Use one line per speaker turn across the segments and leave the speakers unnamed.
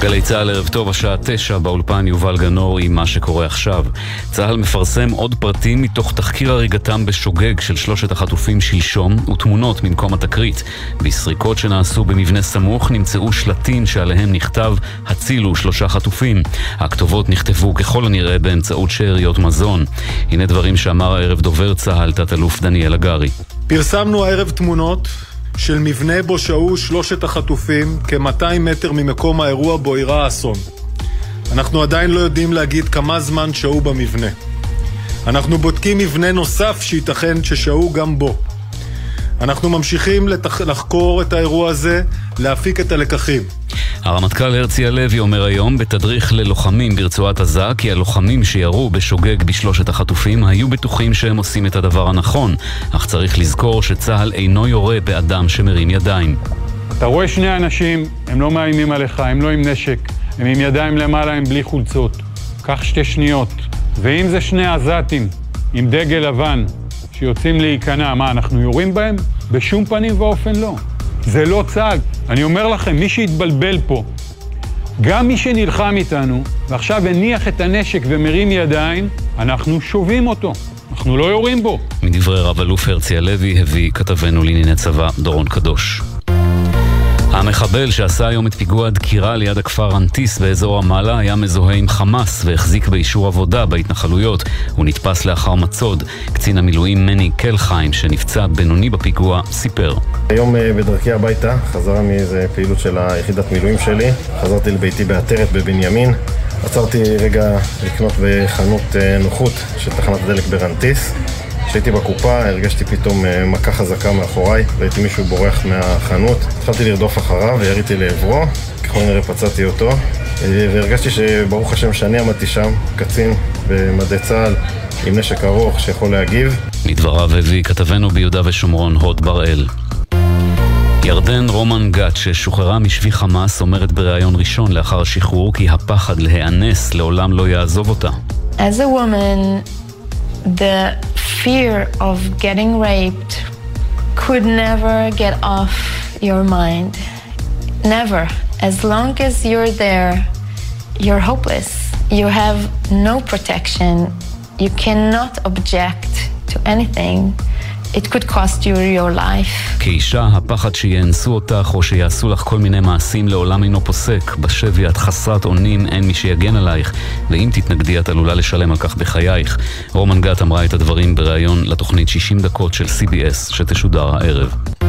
גלי צה"ל, ערב טוב, השעה תשע, באולפן יובל גנור עם מה שקורה עכשיו. צה"ל מפרסם עוד פרטים מתוך תחקיר הריגתם בשוגג של שלושת החטופים שלשום ותמונות ממקום התקרית. בסריקות שנעשו במבנה סמוך נמצאו שלטים שעליהם נכתב הצילו שלושה חטופים. הכתובות נכתבו ככל הנראה באמצעות שאריות מזון. הנה דברים שאמר הערב דובר צה"ל, תת-אלוף דניאל הגרי.
פרסמנו הערב תמונות של מבנה בו שהו שלושת החטופים כ-200 מטר ממקום האירוע בו אירע האסון. אנחנו עדיין לא יודעים להגיד כמה זמן שהו במבנה. אנחנו בודקים מבנה נוסף שייתכן ששהו גם בו. אנחנו ממשיכים לתח... לחקור את האירוע הזה, להפיק את הלקחים.
הרמטכ"ל הרצי הלוי אומר היום בתדריך ללוחמים ברצועת עזה כי הלוחמים שירו בשוגג בשלושת החטופים היו בטוחים שהם עושים את הדבר הנכון, אך צריך לזכור שצה"ל אינו יורה באדם שמרים ידיים.
אתה רואה שני אנשים, הם לא מאיימים עליך, הם לא עם נשק, הם עם ידיים למעלה, הם בלי חולצות. קח שתי שניות. ואם זה שני עזתים עם דגל לבן שיוצאים להיכנע, מה, אנחנו יורים בהם? בשום פנים ואופן לא. זה לא צה"ל. אני אומר לכם, מי שהתבלבל פה, גם מי שנלחם איתנו, ועכשיו הניח את הנשק ומרים ידיים, אנחנו שובים אותו. אנחנו לא יורים בו.
מדברי רב-אלוף הרצי הלוי הביא כתבנו לענייני צבא דורון קדוש. המחבל שעשה היום את פיגוע הדקירה ליד הכפר אנטיס באזור רמאללה היה מזוהה עם חמאס והחזיק באישור עבודה בהתנחלויות. הוא נתפס לאחר מצוד. קצין המילואים מני קלחיים, שנפצע בינוני בפיגוע, סיפר.
היום אה, בדרכי הביתה, חזרה מאיזה פעילות של היחידת מילואים שלי. חזרתי לביתי בעטרת בבנימין. עצרתי רגע לקנות בחנות אה, נוחות של תחנת דלק ברנטיס. כשהייתי בקופה הרגשתי פתאום אה, מכה חזקה מאחוריי, ראיתי מישהו בורח מהחנות, התחלתי לרדוף אחריו ויריתי לעברו, ככל הנראה פצעתי אותו, אה, והרגשתי שברוך השם שאני עמדתי שם, קצין במדי צה"ל עם נשק ארוך שיכול להגיב.
מדבריו הביא כתבנו ביהודה ושומרון הוד בראל. ירדן רומן גת, ששוחררה משבי חמאס, אומרת בריאיון ראשון לאחר השחרור כי הפחד להיאנס לעולם לא יעזוב אותה.
As a woman, the fear of getting raped could never get off your mind. Never. As long as you're there, you're hopeless. You have no protection. You cannot object to anything. It could cost you your life.
כאישה, הפחד שיאנסו אותך או שיעשו לך כל מיני מעשים לעולם אינו פוסק. בשבי את חסרת אונים, אין מי שיגן עלייך, ואם תתנגדי את עלולה לשלם על כך בחייך. רומן גת אמרה את הדברים בריאיון לתוכנית 60 דקות של CBS שתשודר הערב.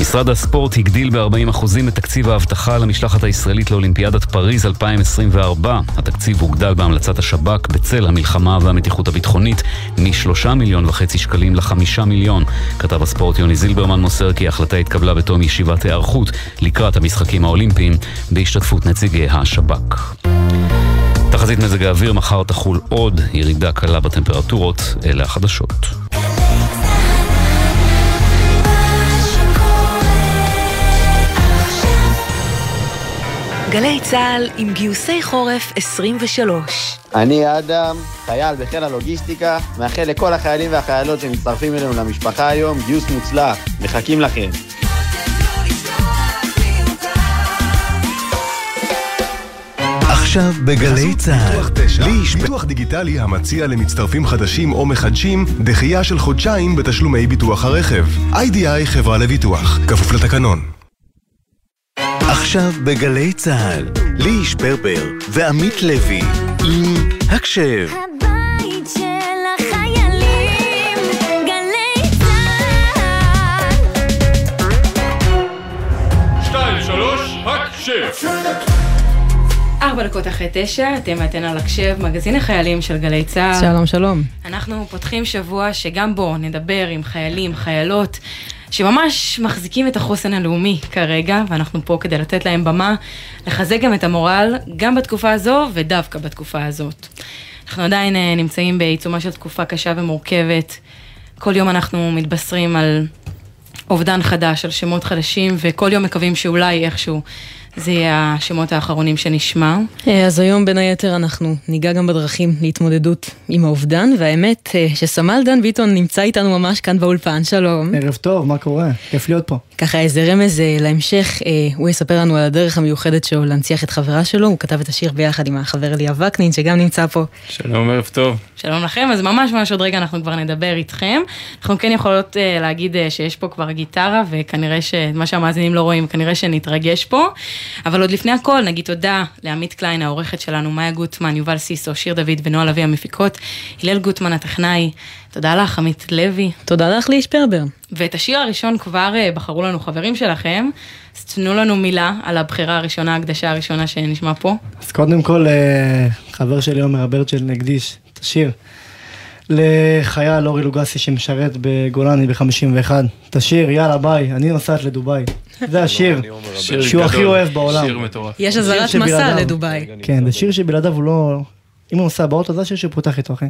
משרד הספורט הגדיל ב-40% את תקציב האבטחה למשלחת הישראלית לאולימפיאדת פריז 2024. התקציב הוגדל בהמלצת השב"כ בצל המלחמה והמתיחות הביטחונית מ-3 מיליון וחצי שקלים ל-5 מיליון. כתב הספורט יוני זילברמן מוסר כי ההחלטה התקבלה בתום ישיבת היערכות לקראת המשחקים האולימפיים בהשתתפות נציגי השב"כ. תחזית מזג האוויר, מחר תחול עוד ירידה קלה בטמפרטורות, אלה החדשות.
גלי צה"ל עם גיוסי חורף 23.
אני אדם, חייל בחיל הלוגיסטיקה, מאחל לכל החיילים והחיילות שמצטרפים אלינו למשפחה היום גיוס מוצלח, מחכים לכם.
עכשיו בגלי צה"ל. ליש, ביטוח דיגיטלי המציע למצטרפים חדשים או מחדשים דחייה של חודשיים בתשלומי ביטוח הרכב. איי-די-איי חברה לביטוח, כפוף לתקנון. עכשיו בגלי צה"ל, ליש פרפר ועמית לוי עם הקשב.
הבית של החיילים, גלי צה"ל.
שתיים, שלוש, הקשב!
ארבע דקות אחרי תשע, אתם ואתן על הקשב, מגזין החיילים של גלי צה"ל.
שלום, שלום.
אנחנו פותחים שבוע שגם בו נדבר עם חיילים, חיילות, שממש מחזיקים את החוסן הלאומי כרגע, ואנחנו פה כדי לתת להם במה, לחזק גם את המורל, גם בתקופה הזו ודווקא בתקופה הזאת. אנחנו עדיין אה, נמצאים בעיצומה של תקופה קשה ומורכבת. כל יום אנחנו מתבשרים על אובדן חדש, על שמות חדשים, וכל יום מקווים שאולי איכשהו זה יהיה השמות האחרונים שנשמע.
אה, אז היום בין היתר אנחנו ניגע גם בדרכים להתמודדות עם האובדן, והאמת אה, שסמל דן ביטון נמצא איתנו ממש כאן באולפן, שלום.
ערב טוב, מה קורה? כיף להיות פה.
ככה איזה רמז אה, להמשך, אה, הוא יספר לנו על הדרך המיוחדת שלו להנציח את חברה שלו, הוא כתב את השיר ביחד עם החבר אליה וקנין שגם נמצא פה.
שלום, ערב טוב.
שלום לכם, אז ממש ממש עוד רגע אנחנו כבר נדבר איתכם. אנחנו כן יכולות להגיד שיש פה כבר גיטרה, וכנראה שמה שהמאזינים לא רואים, כנראה שנתרגש פה. אבל עוד לפני הכל, נגיד תודה לעמית קליין, העורכת שלנו, מאיה גוטמן, יובל סיסו, שיר דוד ונועה לביא המפיקות, הלל גוטמן הטכנאי. תודה לך, עמית לוי.
תודה לך, ליש פרבר.
ואת השיר הראשון כבר uh, בחרו לנו חברים שלכם, אז תנו לנו מילה על הבחירה הראשונה, ההקדשה הראשונה שנשמע פה.
אז קודם כל, אה, חבר שלי עומר אברצ'ל נקדיש את השיר לחייל אורי לוגסי שמשרת בגולני ב-51. את השיר, יאללה ביי, אני נוסעת לדובאי. זה השיר
שיר
שהוא הכי
גדול,
אוהב בעולם.
שיר מטורף.
יש אזהרת מסע לדובאי.
כן, זה שיר שבלעדיו הוא לא... אם הוא נוסע באוטו, זה השיר שפותח איתו, אחי.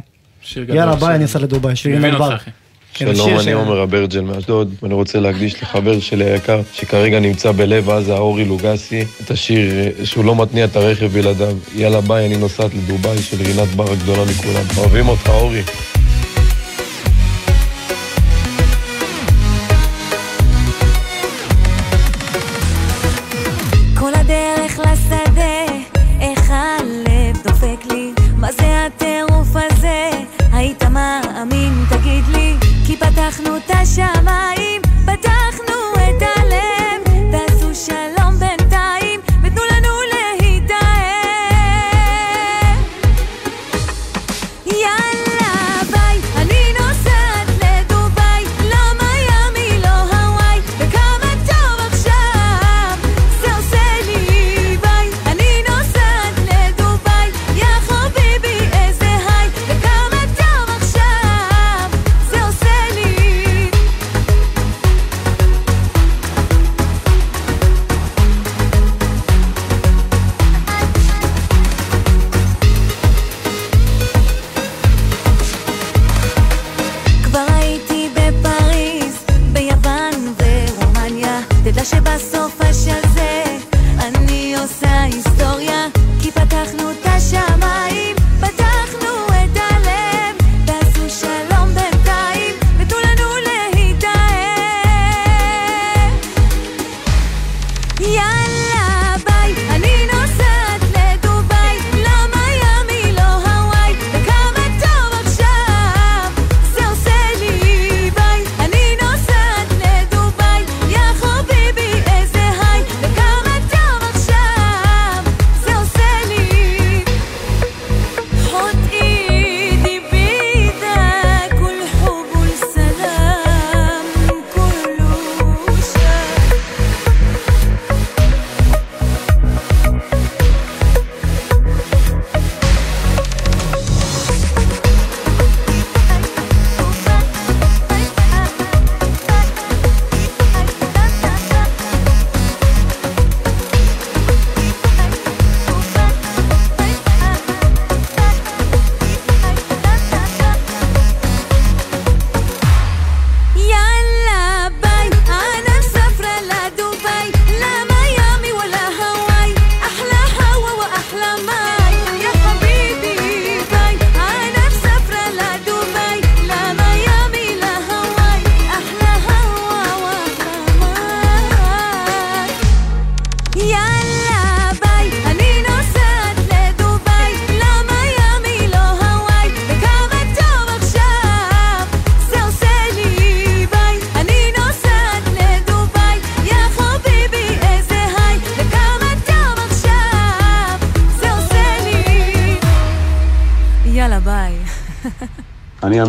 גדול,
יאללה ביי, אני נוסע לדובאי, שיר.
אחי.
כן,
שלום, אני עומר אברג'ל מאשדוד, ואני רוצה להקדיש לחבר שלי היקר, שכרגע נמצא בלב עזה, אורי לוגסי, את השיר אה, שהוא לא מתניע את הרכב בלעדיו. יאללה ביי, אני נוסעת לדובאי של רינת בר הגדולה מכולם. אוהבים אותך, אורי.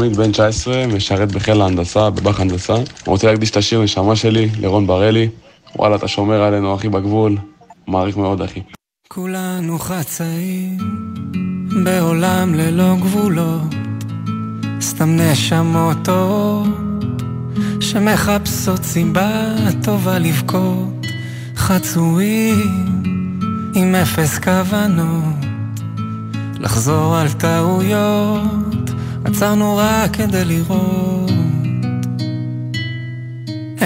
עמית בן 19, משרת בחיל ההנדסה, בבאח הנדסה. רוצה להקדיש את השיר נשמה שלי לרון בראלי. וואלה, אתה שומר עלינו, אחי, בגבול. מעריך מאוד, אחי.
כולנו חצאים בעולם ללא גבולות, סתם נשמות טובות שמחפשות סיבה טובה לבכות, חצויים עם אפס כוונות, לחזור על טעויות, עצרנו רק כדי לראות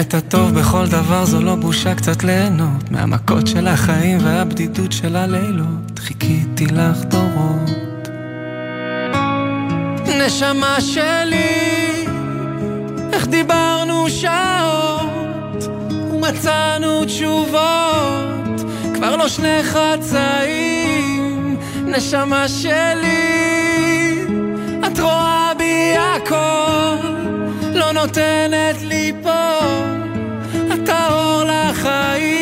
את הטוב בכל דבר זו לא בושה קצת ליהנות מהמכות של החיים והבדידות של הלילות. חיכיתי לך דורות. נשמה שלי, איך דיברנו שעות ומצאנו תשובות? כבר לא שני חצאים נשמה שלי, רואה בי הכל לא נותנת לי פה את האור לחיים.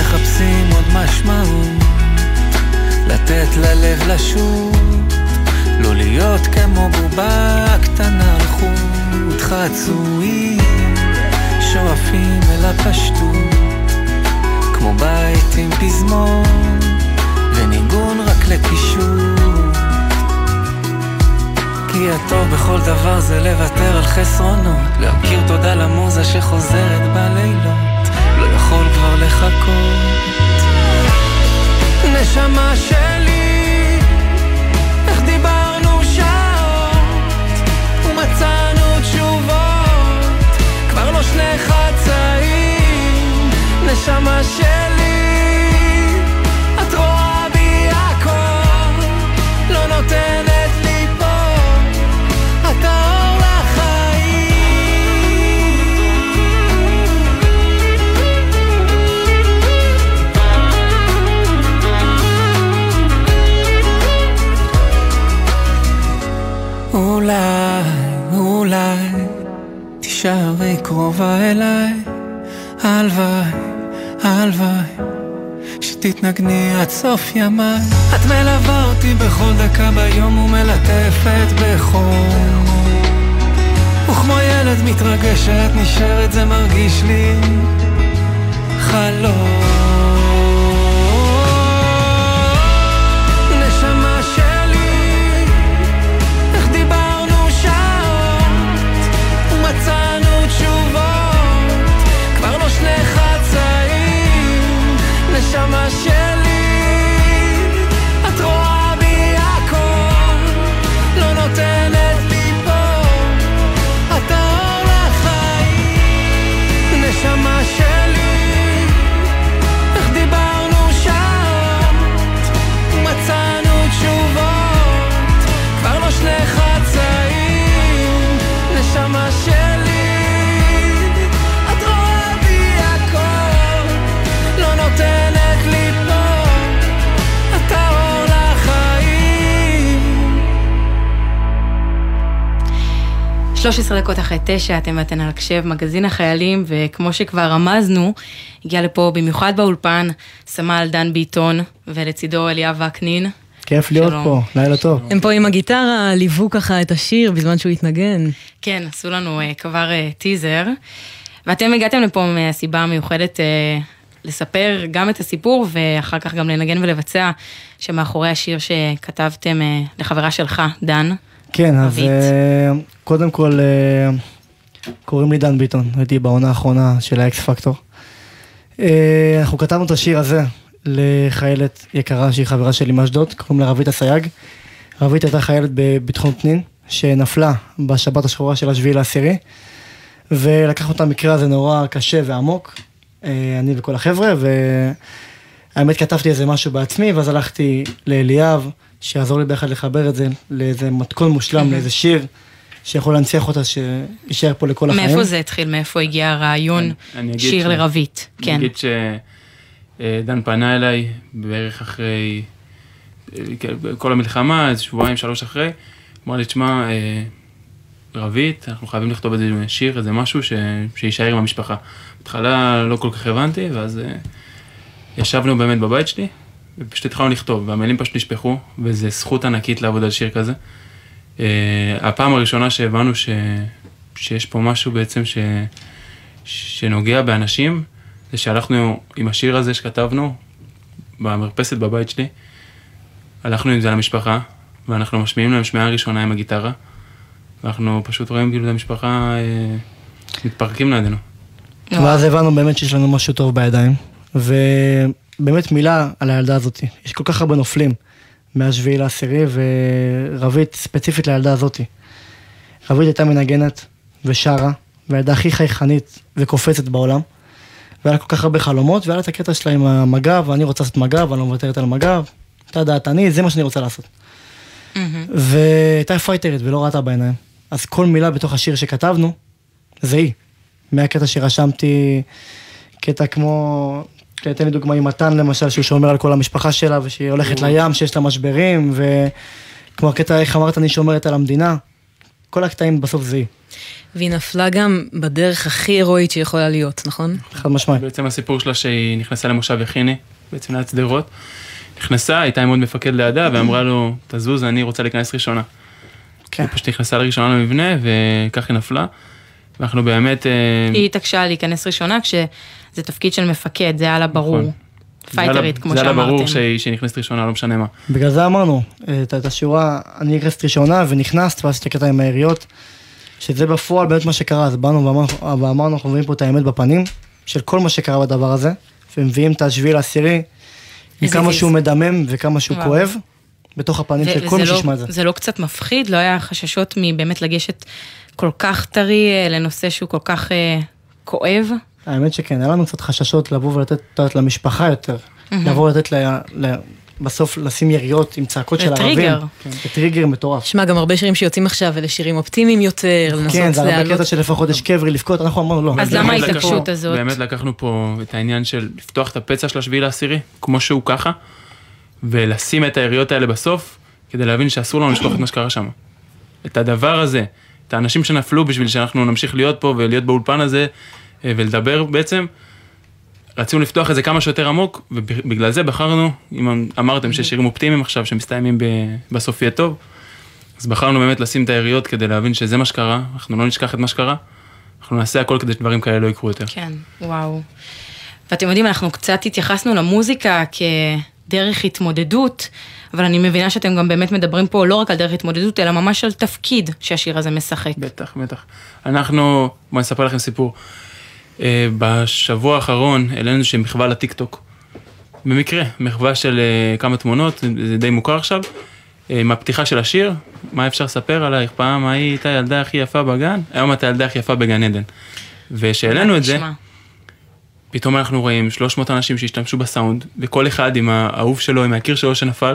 מחפשים עוד משמעות, לתת ללב לשוט, לא להיות כמו בובה קטנה חצויים, שואפים אל הפשטות, כמו בית עם פזמון, וניגון רק לקישוט. כי הטוב בכל דבר זה לוותר על חסרונות להכיר תודה למוזה שחוזרת בלילות לא יכול כבר לחכות נשמה שלי נשמה עד סוף ימיי. את מלווה אותי בכל דקה ביום ומלטפת בחום. וכמו ילד מתרגש שאת נשארת זה מרגיש לי חלום. נשמה שלי ומצאנו לא שני נשמה
13 דקות אחרי תשע, אתם ואתן על הקשב, מגזין החיילים, וכמו שכבר רמזנו, הגיע לפה במיוחד באולפן סמל דן ביטון, ולצידו אליאב וקנין.
כיף להיות
שלום.
פה, לילה טוב.
הם פה עם הגיטרה, ליוו ככה את השיר בזמן שהוא התנגן.
כן, עשו לנו uh, כבר uh, טיזר, ואתם הגעתם לפה מהסיבה המיוחדת uh, לספר גם את הסיפור, ואחר כך גם לנגן ולבצע, שמאחורי השיר שכתבתם uh, לחברה שלך, דן.
כן, אז. אה, קודם כל, אה, קוראים לי דן ביטון, הייתי בעונה האחרונה של האקס פקטור. אה, אנחנו כתבנו את השיר הזה לחיילת יקרה שהיא חברה שלי מאשדוד, קוראים לה רבית אסייג. רבית הייתה חיילת בביטחון פנים, שנפלה בשבת השחורה של השביעי לעשירי, ולקחנו את המקרה הזה נורא קשה ועמוק, אני וכל החבר'ה, והאמת כתבתי איזה משהו בעצמי, ואז הלכתי לאליאב, שיעזור לי ביחד לחבר את זה לאיזה מתכון מושלם, לאיזה שיר שיכול להנציח אותה, שיישאר פה לכל החיים.
מאיפה זה התחיל? מאיפה הגיע הרעיון
אני אגיד
שיר
ש-
לרבית?
אני
כן.
אגיד שדן פנה אליי בערך אחרי אה, כל המלחמה, איזה שבועיים, שלוש אחרי, אמר לי, תשמע, אה, רבית, אנחנו חייבים לכתוב איזה שיר, איזה משהו ש... שיישאר עם המשפחה. בהתחלה לא כל כך הבנתי, ואז אה, ישבנו באמת בבית שלי, ופשוט התחלנו לכתוב, והמילים פשוט נשפכו, וזו זכות ענקית לעבוד על שיר כזה. אה, הפעם הראשונה שהבנו ש... שיש פה משהו בעצם ש... שנוגע באנשים, זה שהלכנו עם השיר הזה שכתבנו במרפסת בבית שלי, הלכנו עם זה למשפחה, ואנחנו משמיעים להם שמיעה ראשונה עם הגיטרה, ואנחנו פשוט רואים כאילו את המשפחה אה, מתפרקים לידינו.
ואז הבנו באמת שיש לנו משהו טוב בידיים. ובאמת מילה על הילדה הזאת. יש כל כך הרבה נופלים מהשביעי לעשירי, ורבית ספציפית לילדה הזאת. רבית הייתה מנגנת ושרה, והילדה הכי חייכנית וקופצת בעולם. והיה לה כל כך הרבה חלומות, והיה לה את הקטע שלה עם המג"ב, ואני רוצה לעשות מג"ב, אני לא מוותרת על המג"ב. אתה יודעת, אני, זה מה שאני רוצה לעשות. והייתה פייטרית ולא ראתה בעיניים. אז כל מילה בתוך השיר שכתבנו, זה היא. מהקטע שרשמתי, קטע כמו, תן לי דוגמא עם מתן למשל, שהוא שומר על כל המשפחה שלה, ושהיא הולכת לים, שיש לה משברים, וכמו הקטע, איך אמרת, אני שומרת על המדינה. כל הקטעים בסוף זה היא.
והיא נפלה גם בדרך הכי הירואית שיכולה להיות, נכון?
חד משמעית.
בעצם הסיפור שלה שהיא נכנסה למושב יכיני, בעצם ליד שדרות. נכנסה, הייתה עם עוד מפקד לידה, ואמרה לו, תזוז, אני רוצה להיכנס ראשונה.
כן.
היא פשוט נכנסה לראשונה למבנה, וכך היא נפלה. ואנחנו באמת... אה,
היא התעקשה להיכנס ראשונה, כשזה תפקיד של מפקד, זה היה לה ברור.
נכון.
פייטרית, כמו
זה היה לה
שאמרתם.
ברור שהיא נכנסת ראשונה, לא משנה מה.
בגלל זה אמרנו, את, את השורה, אני נכנסת ראשונה ונכנסת, ואז את הקטע עם היריות, שזה בפועל באמת מה שקרה, אז באנו ואמרנו, ואמרנו, אנחנו מביאים פה את האמת בפנים, של כל מה שקרה בדבר הזה, ומביאים את השביעי לעשירי,
ויז.
שהוא מדמם וכמה שהוא. כואב, בתוך הפנים של כל מי
לא-
שישמע את זה.
זה לא קצת מפחיד? לא היה חששות מבאמת לגשת כל כך טרי אה, לנושא שהוא כל כך אה, כואב?
האמת שכן, היה לנו קצת חששות לבוא ולתת למשפחה יותר. לבוא ולתת ל... ל... בסוף לשים יריות עם צעקות
זה
של ערבים.
טריגר.
כן, זה טריגר מטורף.
שמע, גם הרבה שירים שיוצאים עכשיו, אלה שירים אופטימיים יותר, לנסות
כן, זה הרבה
להעלות.
קטע שלפחות יש קברי לבכות, אנחנו אמרנו לא.
אז למה ההתעקשות הזאת?
באמת לקחנו פה את העניין של לפתוח את הפצע של השביעי לעשירי, כמו שהוא ככה, ולשים את היריות האלה בסוף, כדי להבין שאסור לנו לשכוח את מה שקרה שם. את הדבר הזה, את האנשים שנפלו בשביל שאנחנו נמשיך להיות פה ולהיות באולפן הזה, ולדבר בעצם, רצינו לפתוח את זה כמה שיותר עמוק, ובגלל זה בחרנו, אם אמרתם שיש שירים אופטימיים עכשיו שמסתיימים ב- בסוף יהיה טוב, אז בחרנו באמת לשים את היריות כדי להבין שזה מה שקרה, אנחנו לא נשכח את מה שקרה, אנחנו נעשה הכל כדי שדברים כאלה לא יקרו יותר.
כן, וואו. ואתם יודעים, אנחנו קצת התייחסנו למוזיקה כדרך התמודדות, אבל אני מבינה שאתם גם באמת מדברים פה לא רק על דרך התמודדות, אלא ממש על תפקיד שהשיר הזה משחק.
בטח, בטח. אנחנו, בואו נספר לכם סיפור. אה, בשבוע האחרון העלינו איזושהי מחווה לטיקטוק. במקרה, מחווה של אה, כמה תמונות, זה די מוכר עכשיו. אה, עם הפתיחה של השיר, מה אפשר לספר עלייך? פעם היית הילדה הכי יפה בגן, היום את הילדה הכי יפה בגן עדן. וכשהעלינו את זה. פתאום אנחנו רואים 300 אנשים שהשתמשו בסאונד, וכל אחד עם האהוב שלו, עם הקיר שלו שנפל,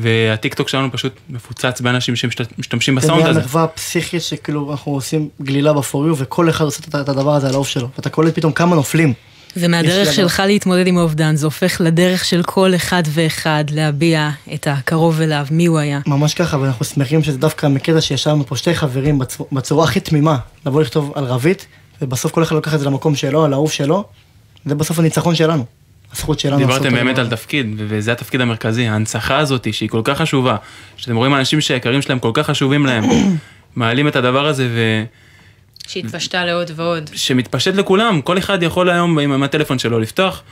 והטיקטוק שלנו פשוט מפוצץ באנשים שמשתמשים
זה
בסאונד
נהיה
הזה.
מחווה פסיכית שכאילו אנחנו עושים גלילה בפוריו וכל אחד עושה את- הדבר הזה על העוף שלו. ואתה קולט פתאום כמה נופלים.
ומהדרך שלך להתמודד עם האובדן, זה הופך לדרך של כל אחד ואחד להביע את הקרוב אליו, מי הוא היה.
ממש ככה, ואנחנו שמחים שזה דווקא מקטע שישבנו פה שתי חברים בצורה, בצורה הכי תמימה, לבוא לכתוב על רבית, ובסוף כל אחד לוקח את זה למקום שלו, על האהוב שלו, זה בסוף הניצחון שלנו. הזכות שלנו לעשות
דיברתם
את
באמת
הדבר.
על תפקיד, ו- וזה התפקיד המרכזי, ההנצחה הזאת שהיא כל כך חשובה, שאתם רואים אנשים שהיקרים שלהם כל כך חשובים להם, מעלים את הדבר הזה
שהתפשטה לעוד ועוד.
ושמתפשט לכולם, כל אחד יכול היום עם הטלפון שלו לפתוח,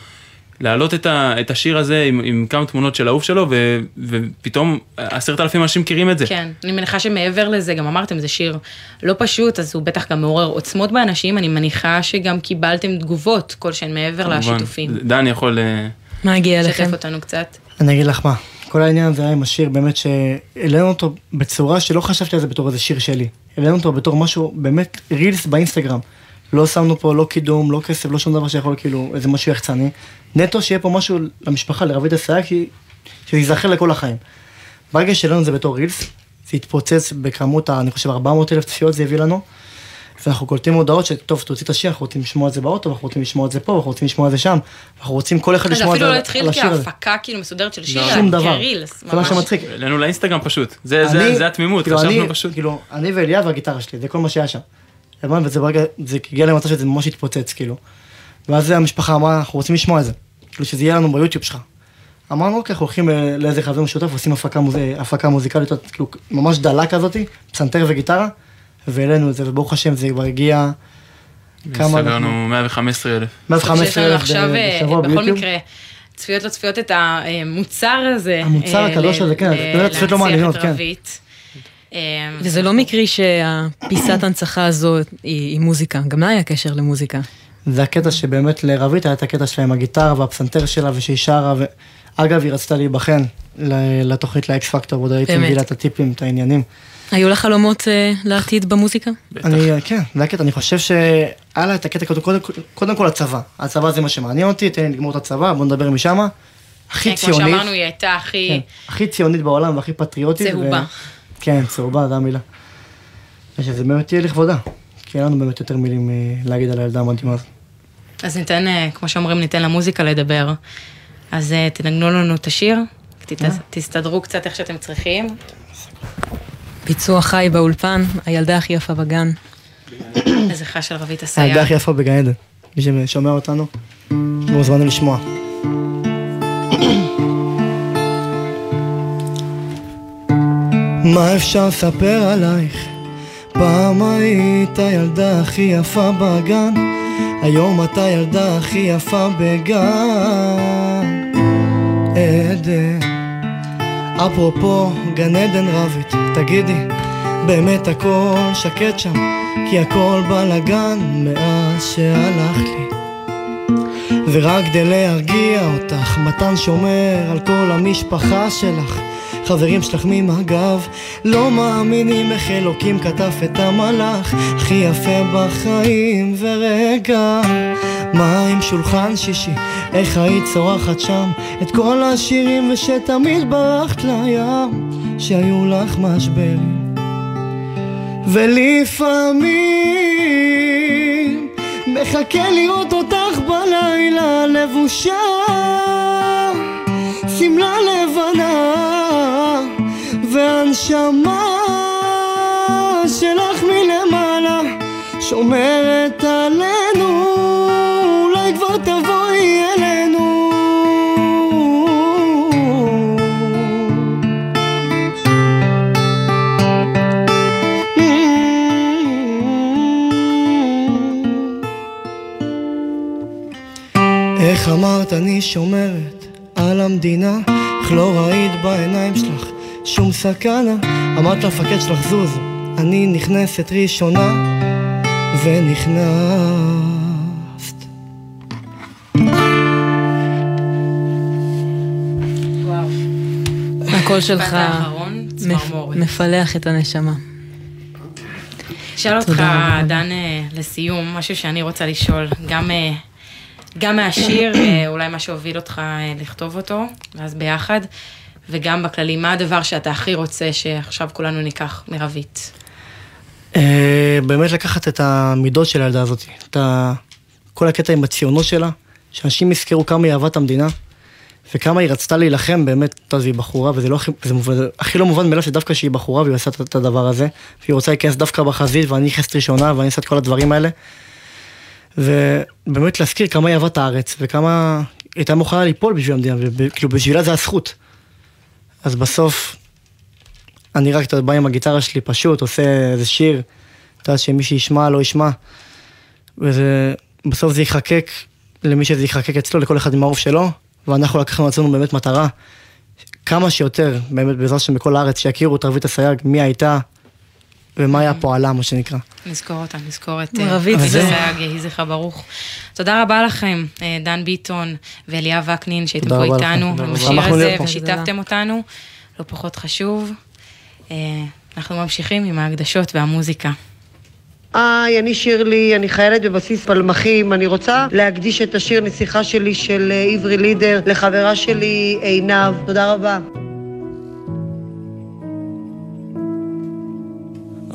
להעלות את, ה, את השיר הזה עם, עם כמה תמונות של האהוב שלו, ו, ופתאום עשרת אלפים אנשים מכירים את זה.
כן, אני מניחה שמעבר לזה, גם אמרתם, זה שיר לא פשוט, אז הוא בטח גם מעורר עוצמות באנשים, אני מניחה שגם קיבלתם תגובות כלשהן מעבר
כמובן.
לשיתופים.
דן יכול... אה,
מה הגיע
שתף
אליכם?
אותנו קצת.
אני אגיד לך מה, כל העניין הזה היה עם השיר באמת שהעלינו אותו בצורה שלא חשבתי על זה בתור איזה שיר שלי. העלינו אותו בתור משהו באמת רילס באינסטגרם. לא שמנו פה לא קידום, לא כסף, לא שום דבר שיכול כאילו איזה משהו יחצני. נטו שיהיה פה משהו למשפחה, לרבית הסייג, כי- שזה ייזכר לכל החיים. ברגע שהעלינו את זה בתור רילס, זה התפוצץ בכמות, אני חושב 400 אלף צפיות זה הביא לנו. ואנחנו קולטים הודעות שטוב, תוציא את השיר, אנחנו רוצים לשמוע את זה באוטו, אנחנו רוצים לשמוע את זה פה, אנחנו רוצים לשמוע את זה שם. אנחנו רוצים כל אחד
אז
לשמוע את
אפילו
זה
לא
על-
התחיל
השיר הזה.
כהפקה כאילו מסודרת של שיר,
לא.
שום דבר. זה מה. שמצחיק.
העלינו לאינסטגרם פשוט, זה, זה, זה התמימות,
כאילו,
חשבנו פשוט.
כאילו, אני ואליה והגיטרה שלי, זה כל מה שהיה שם. הבנת? וזה ברגע, זה הגיע למצב שזה ממש התפוצץ, כאילו. ואז המשפחה אמרה, אנחנו רוצים לשמוע את זה. כאילו, שזה יהיה לנו ביוטיוב שלך. אמרנו, אוקיי, אנחנו הולכים לאיזה חבר משותף, עושים הפקה, מוז... הפקה מוזיקלית, כאילו, ממש דלה כזאתי, פסנתר וגיטרה, והעלינו את זה, וברוך השם זה כבר הגיע... כמה אנחנו-
סגרנו 115 אלף.
115
שיש לנו
אלף
עכשיו, אה,
בשבוע
בכל
ביוטיוב.
מקרה, צפיות לא צפיות את המוצר הזה.
המוצר
אה,
הקדוש הזה, כן,
ל-
צפיות צפיות לא מעניינות,
להנציח את
כן.
אה,
וזה לא מקרי שהפיסת ההנצחה הזו היא היא מוזיקה, גם לה היה קשר למוזיקה.
זה הקטע שבאמת לרבית היה את הקטע שלה עם הגיטרה והפסנתר שלה ושהיא שרה, ואגב, היא רצתה להיבחן לתוכנית לאקס פקטור, עוד הייתי. מביא לה את הטיפים, את העניינים.
היו לך חלומות אה, לעתיד במוזיקה?
אני, כן, זה הקטע, אני חושב שהיה לה את הקטע, קודם, קודם, קודם כל הצבא. הצבא זה מה שמעניין אותי, תן לי לגמור את הצבא, בוא נדבר משם. הכי
כן, כמו
ציונית,
שאמרנו, היא הייתה הכי...
כן, הכי ציונית בעולם והכי פטריוטית.
צהובה.
כן, צהובה, זו המילה. ושזה באמת יהיה לכבודה. כי אין לנו באמת יותר מילים אה, להגיד על הילדה המדהימה הזאת.
אז ניתן, אה, כמו שאומרים, ניתן למוזיקה לדבר. אז אה, תנגנו לנו את השיר? תסתדרו קצת איך שאתם צריכים.
ביצוע חי באולפן, הילדה הכי יפה בגן.
איזה חש של רבית
הילדה
אסייג.
הכי יפה בגן עדן. מי ששומע אותנו, מוזמנים לשמוע. מה אפשר לספר עלייך? פעם היית הילדה הכי יפה בגן, היום אתה הילדה הכי יפה בגן עדן. אפרופו גן עדן רבית, תגידי, באמת הכל שקט שם, כי הכל בלאגן מאז שהלכת לי. ורק כדי להרגיע אותך, מתן שומר על כל המשפחה שלך. חברים שלך ממג"ב לא מאמינים איך אלוקים כתב את המלאך הכי יפה בחיים. ורגע מה עם שולחן שישי? איך היית צורחת שם? את כל השירים ושתמיד ברחת לים שהיו לך משברים. ולפעמים מחכה לראות אותך בלילה לבושה שמלה לבנה והנשמה שלך מלמעלה שומרת עלינו. אולי כבר תבואי אלינו. איך אמרת אני שומרת על המדינה? אך לא ראית בעיניים שלך שום סכנה אמרת למפקד שלך זוז אני נכנסת ראשונה ונכנסת
הקול שלך. מפלח את הנשמה.
אשאל אותך. דן, אה, לסיום, משהו שאני רוצה לשאול, גם, אה, גם מהשיר, אה, אולי מה שהוביל אותך לכתוב אותו, ואז ביחד, וגם בכללי, מה הדבר שאתה הכי רוצה שעכשיו כולנו ניקח מרבית?
אה, באמת לקחת את המידות של הילדה הזאת, את. כל הקטע עם הציונות שלה, שאנשים יזכרו כמה היא אהבה את המדינה, וכמה היא רצתה להילחם, באמת, יודע, והיא בחורה, וזה לא הכי, זה מובן, הכי לא מובן מאליו שדווקא שהיא בחורה והיא עושה את- הדבר הזה, והיא רוצה להיכנס דווקא בחזית, ואני נכנסת ראשונה, ואני אעשה את כל הדברים האלה. ובאמת להזכיר כמה היא אהבה את הארץ, וכמה היא הייתה מוכנה ליפול בשביל המדינה, וכאילו בשבילה זה הזכות. אז בסוף, אני רק, בא עם הגיטרה שלי, פשוט עושה איזה שיר, אתה יודע, שמי שישמע לא ישמע. וזה, בסוף זה ייחקק למי שזה ייחקק אצלו, לכל אחד עם העוף שלו, ואנחנו לקחנו על עצמנו באמת מטרה, כמה שיותר, באמת בעזרת השם בכל הארץ, שיכירו את רבית אסייג, מי הייתה ומה היה פועלה, מה שנקרא.
נזכור אותה, נזכור את
רבית,
רבית
זה-
אסייג, יהי זכרה ברוך. תודה רבה לכם, אה, דן ביטון ואליאב וקנין, שהייתם פה. איתנו, עם. השיר
שמחנו
הזה. ושיתפתם אותנו, לא פחות חשוב. אה, אנחנו ממשיכים עם ההקדשות והמוזיקה.
היי, אני שירלי, אני חיילת בבסיס פלמחים. אני רוצה להקדיש את השיר נסיכה שלי של אה, עברי לידר לחברה שלי עינב. תודה רבה.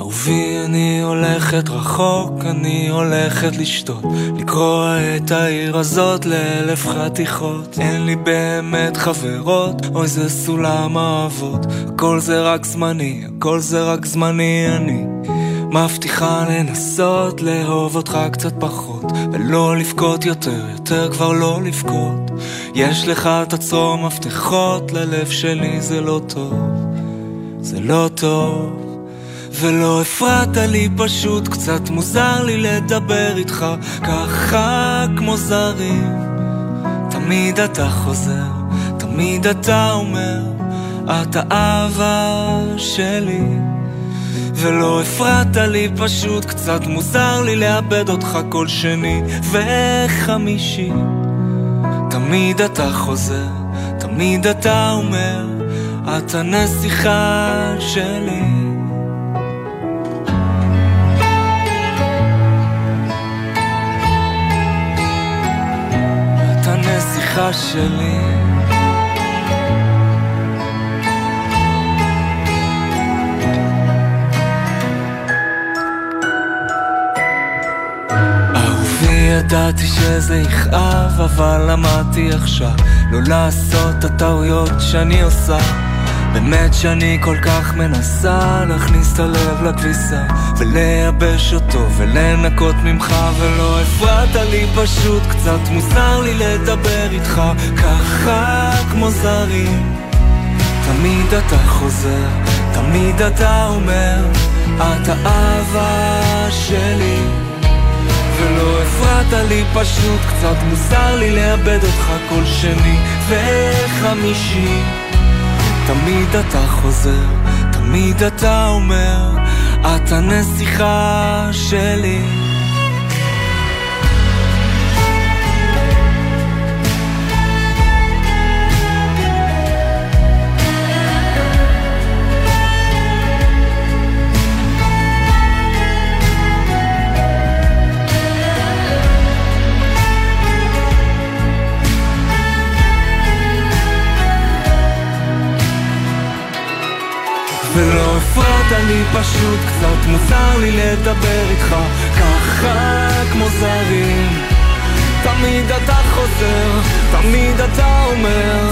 אהובי, אני הולכת רחוק, אני הולכת לשתות, לקרוע את העיר הזאת לאלף חתיכות. אין לי באמת חברות, אוי זה סולם אהבות, הכל זה רק זמני, הכל זה רק זמני אני. מבטיחה לנסות לאהוב אותך קצת פחות, ולא לבכות יותר, יותר כבר לא לבכות. יש לך תצרור מפתחות, ללב שלי זה לא טוב, זה לא טוב. ולא הפרעת לי פשוט, קצת מוזר לי לדבר איתך ככה כמו זרים תמיד אתה חוזר, תמיד אתה אומר, את האהבה שלי ולא הפרעת לי, פשוט קצת מוזר לי לאבד אותך כל שני וחמישי. תמיד אתה חוזר, תמיד אתה אומר, את הנסיכה שלי. הנסיכה שלי. אהובי, ידעתי שזה יכאב, אבל למדתי עכשיו לא לעשות את הטעויות שאני עושה. באמת שאני כל כך מנסה להכניס את הלב לכביסה ולייבש אותו ולנקות ממך ולא הפרעת לי פשוט קצת מוזר לי לדבר איתך ככה כמו זרים. תמיד אתה חוזר, תמיד אתה אומר את האהבה שלי. ולא הפרעת לי פשוט קצת מוזר לי לאבד אותך כל שני וחמישי תמיד אתה חוזר, תמיד אתה אומר, את הנסיכה שלי. לי, פשוט קצת מוזר לי לדבר איתך ככה כמו זרים. תמיד אתה חוזר, תמיד אתה אומר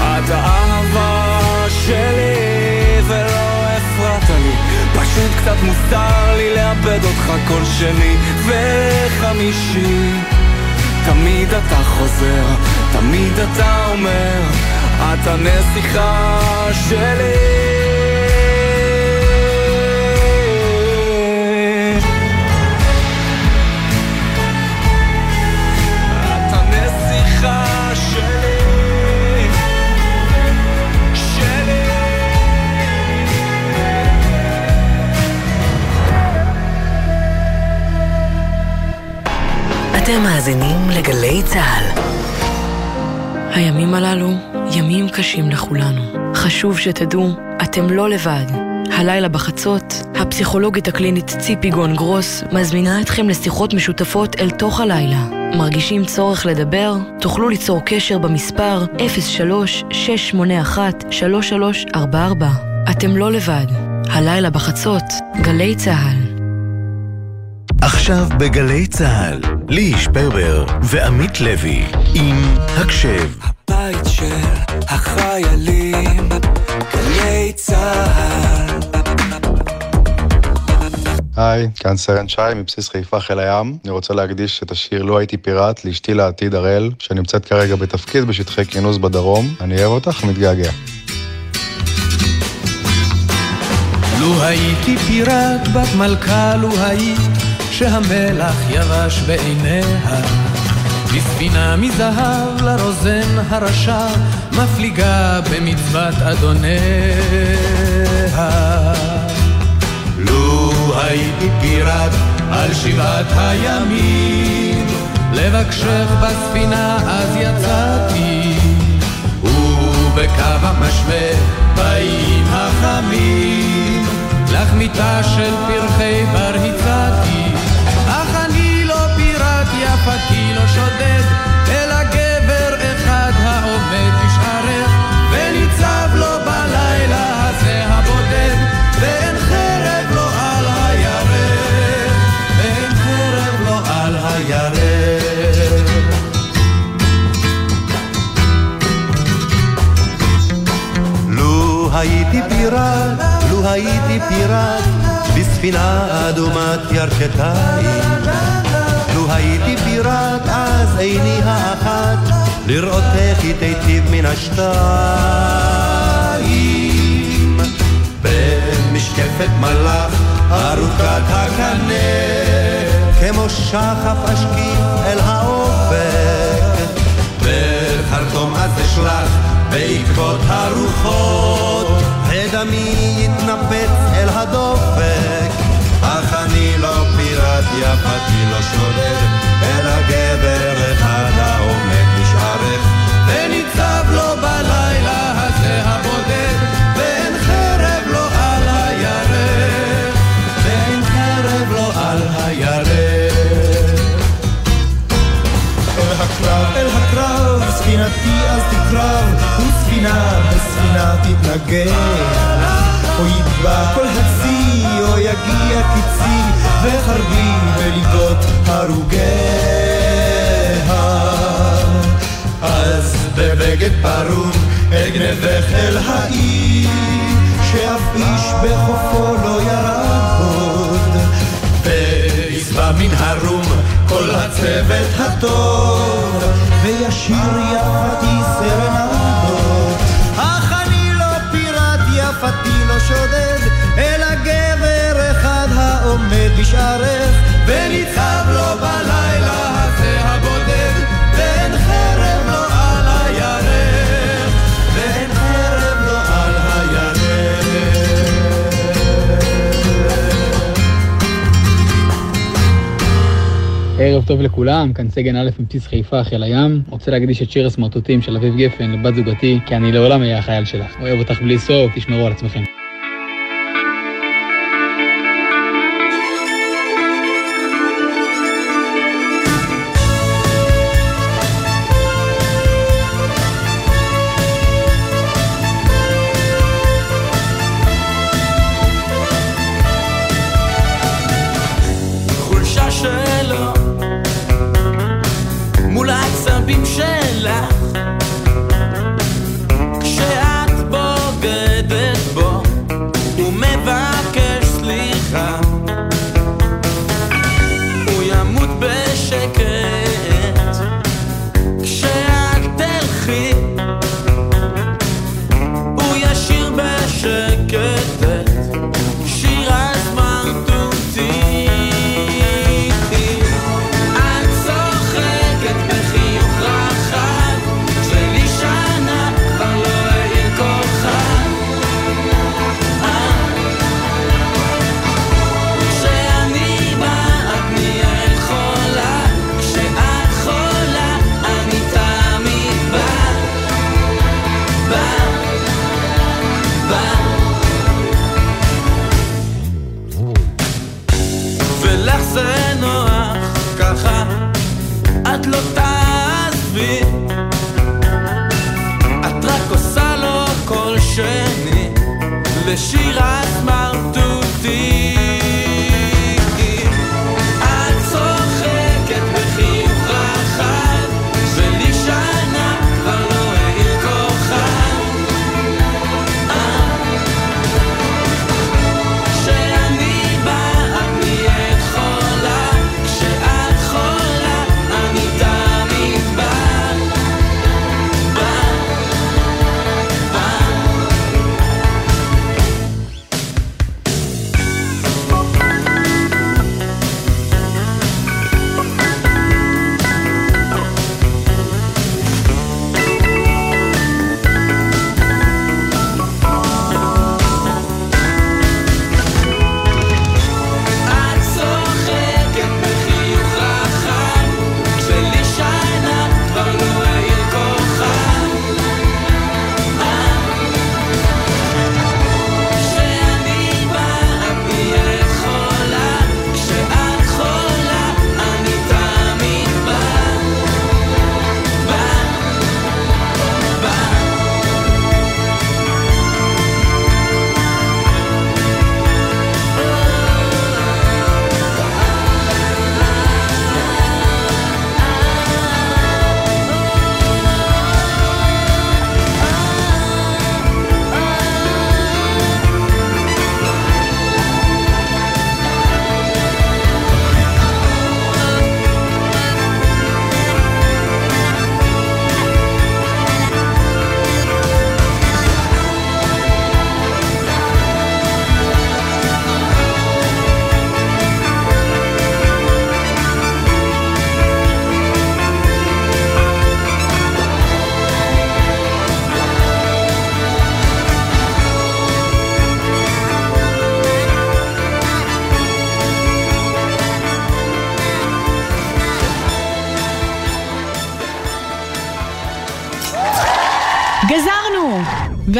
את האהבה שלי ולא הפרעת לי. פשוט קצת מוזר לי לאבד אותך כל שני וחמישי. תמיד אתה חוזר, תמיד אתה אומר את הנסיכה שלי
אתם מאזינים לגלי צה"ל.
הימים הללו ימים קשים לכולנו. חשוב שתדעו, אתם לא לבד. הלילה בחצות, הפסיכולוגית הקלינית ציפי גון גרוס מזמינה אתכם לשיחות משותפות אל תוך הלילה. מרגישים צורך לדבר? תוכלו ליצור קשר במספר 03-681-3344. אתם לא לבד. הלילה בחצות, גלי צה"ל.
עכשיו בגלי צה"ל, ליהי שפרבר ועמית לוי עם הקשב.
בית של החיילים, גלי צה"ל.
היי, כאן סרן שי מבסיס חיפה חיל הים. אני רוצה להקדיש את השיר "לו הייתי פיראט" לאשתי לעתיד הראל, שנמצאת כרגע בתפקיד בשטחי כינוס בדרום. אני אוהב אותך ומתגעגע.
לו הייתי פיראט בת מלכה, לו היית שהמלח יבש בעיניה. בספינה מזהב לרוזן הרשע, מפליגה במצוות אדוניה. לו הייתי פיראט על שבעת הימים, לבקשך בספינה אז יצאתי, ובקו המשווה באים החמים, לך מיטה של פרחי בר הצעתי,
הייתי פיראט, לו הייתי פיראט, בספינה אדומת ירכתיים. לו הייתי פיראט, אז עיני האחת, לראות איך היא תיטיב מן השתיים. במשקפת מלאך, ארוכת הקנה, כמו שחף אשקיף אל האופק. בחרטום אז אשלח בעקבות הרוחות, ודמי יתנפץ אל הדופק. אך אני לא פיראט, יפתי לא שודד, אלא גבר אחד העומד או יטבע כל הצי, או יגיע קיצי, וחרבי בליבות הרוגיה. אז בבגד פרום אגנבך אל העיר, שאף איש בחופו לא ירד עוד. וישבע מן הרום כל הצוות הטוב, וישיר יפתי סרנדות.
טוב לכולם, כאן סגן א' מבסיס חיפה, חיל הים. רוצה להקדיש את שיר הסמרטוטים של אביב גפן לבת זוגתי, כי אני לעולם אהיה החייל שלך. אוהב אותך בלי סוף, תשמרו על עצמכם.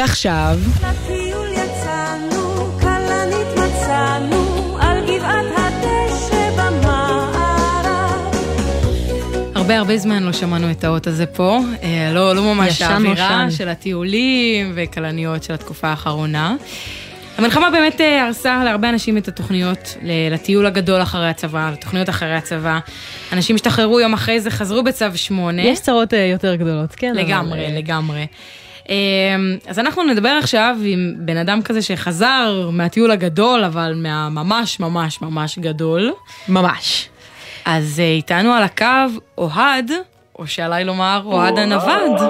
ועכשיו...
לטיול יצאנו, כלנית מצאנו, על גבעת הדשא במערב.
הרבה הרבה זמן לא שמענו את האות הזה פה, אה, לא, לא ממש האווירה. של הטיולים וכלניות של התקופה האחרונה. המלחמה באמת אה, הרסה להרבה אנשים את התוכניות ל- לטיול הגדול אחרי הצבא, לתוכניות אחרי הצבא. אנשים השתחררו יום אחרי זה, חזרו בצו 8.
יש צרות אה, יותר גדולות, כן? אבל,
לגמרי,
אה,
לגמרי. אה, אז אנחנו נדבר עכשיו עם בן אדם כזה שחזר מהטיול הגדול, אבל מהממש ממש ממש גדול.
ממש.
אז אה, איתנו על הקו אוהד, או שעליי לומר אוהד הנווד.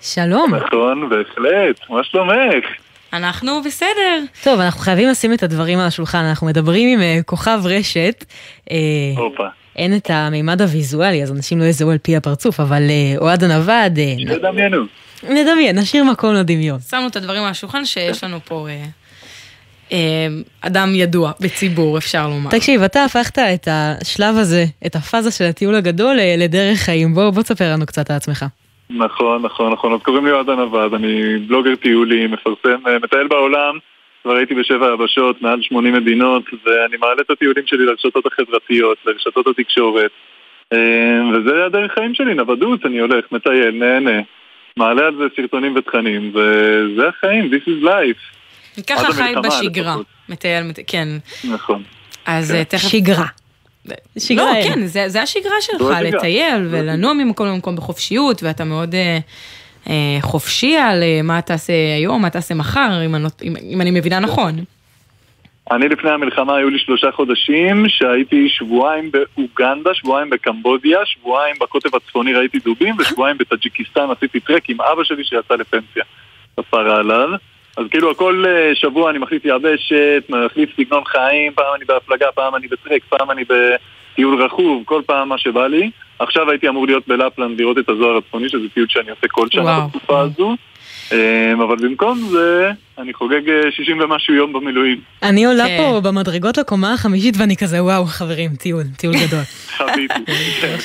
שלום.
נכון, בהחלט, מה שלומך?
אנחנו בסדר.
טוב, אנחנו חייבים לשים את הדברים על השולחן, אנחנו מדברים עם אה, כוכב רשת. אה,
הופה.
אין את המימד הוויזואלי, אז אנשים לא יזהו על פי הפרצוף, אבל אוהד הנווד, נ-
תדמיינו.
נדמיין, נשאיר מקום לדמיון.
שמנו את הדברים על השולחן שיש לנו פה אה, אה, אדם ידוע בציבור, אפשר לומר.
תקשיב, אתה הפכת את השלב הזה, את הפאזה של הטיול הגדול, אה, לדרך חיים. בוא, בוא תספר לנו קצת על עצמך.
נכון, נכון, נכון. אז קוראים לי אוהד הנווד, אני בלוגר טיולים, מפרסם, מטייל בעולם. כבר הייתי בשבע יבשות, מעל 80 מדינות, ואני מעלה את הטיולים שלי לרשתות החברתיות, לרשתות התקשורת. וזה הדרך חיים שלי, נוודות, אני הולך, מטייל, נהנה. מעלה על זה סרטונים ותכנים, וזה החיים, this is life.
ככה חי בשגרה. מטייל, מט- כן.
נכון.
אז
כן.
אה, תכף...
שגרה. שגרה
לא. כן, זה, זה השגרה שלך. לטייל ולנוע ממקום למקום בחופשיות, ואתה מאוד אה, אה, חופשי על אה, מה תעשה היום, מה תעשה מחר, אם אני, לא- אם, אם אני מבינה נכון.
אני לפני המלחמה היו לי שלושה חודשים שהייתי שבועיים באוגנדה, שבועיים בקמבודיה, שבועיים בקוטב הצפוני ראיתי דובים ושבועיים בטאג'יקיסטן עשיתי טרק עם אבא שלי שיצא לפנסיה, כפרה עליו. אז כאילו הכל אה, שבוע אני מחליף יבשת, מחליף סגנון חיים, פעם אני בהפלגה, פעם אני בטרק, פעם אני בטיול רכוב, כל פעם מה שבא לי. עכשיו הייתי אמור להיות בלפלנד לראות את הזוהר הצפוני, שזה טיול שאני עושה כל שנה
וואו.
בתקופה הזו. אה, אבל במקום זה, אני חוגג אה, 60 ומשהו יום במילואים.
אני עולה
כן.
פה במדרגות לקומה החמישית ואני כזה, וואו, חברים, טיול, טיול גדול.
חוויתי,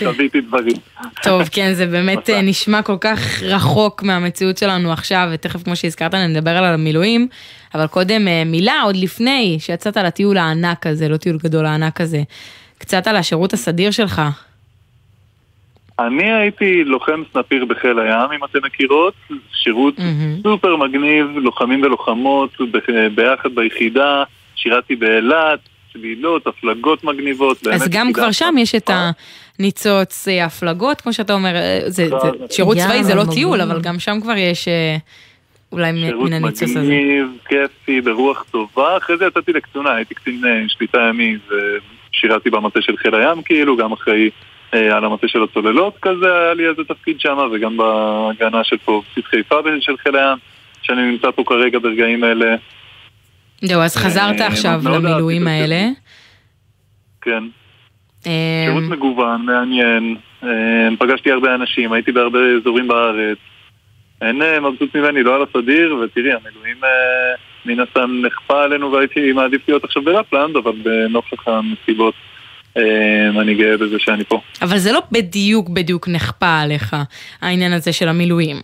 חוויתי דברים.
טוב, כן, זה באמת אה, נשמע כל כך רחוק מהמציאות שלנו עכשיו, ותכף, כמו שהזכרת, נדבר על המילואים, אבל קודם אה, מילה, עוד לפני שיצאת לטיול הענק הזה, לא טיול גדול הענק הזה, קצת על השירות הסדיר שלך.
אני הייתי לוחם סנפיר בחיל הים, אם אתם מכירות, שירות סופר מגניב, לוחמים ולוחמות ב- ביחד ביחידה, שירתי באילת, צלילות, הפלגות מגניבות.
אז גם כבר שם יש את הניצוץ אה, הפלגות, כמו שאתה אומר, אה, זה, זה, שירות צבאי זה לא. טיול, אבל גם שם כבר יש אה, אולי
שירות
מן הניצוץ הזה.
מגניב, כיפי, ברוח טובה. אחרי זה יצאתי לקצונה, הייתי קצין שליטה ימי ושירתי במטה של חיל הים, כאילו, גם אחרי על המטה של הצוללות כזה, היה לי איזה תפקיד שם, וגם בהגנה של פה בסיס חיפה של חיל הים, שאני נמצא פה כרגע ברגעים אלה.
זהו, אז חזרת
אה,
עכשיו למילואים האלה.
כן.
אה,
שירות מגוון, מעניין. אה, פגשתי הרבה אנשים, הייתי בהרבה אזורים בארץ. אין אה, מבסוט ממני, לא על הסדיר, ותראי, המילואים אה, מן הסתם נכפה עלינו והייתי מעדיף להיות עכשיו בלפלנד, אבל בנוכח הנסיבות אה, אני גאה בזה שאני פה.
אבל זה לא בדיוק בדיוק נכפה עליך, העניין הזה של המילואים,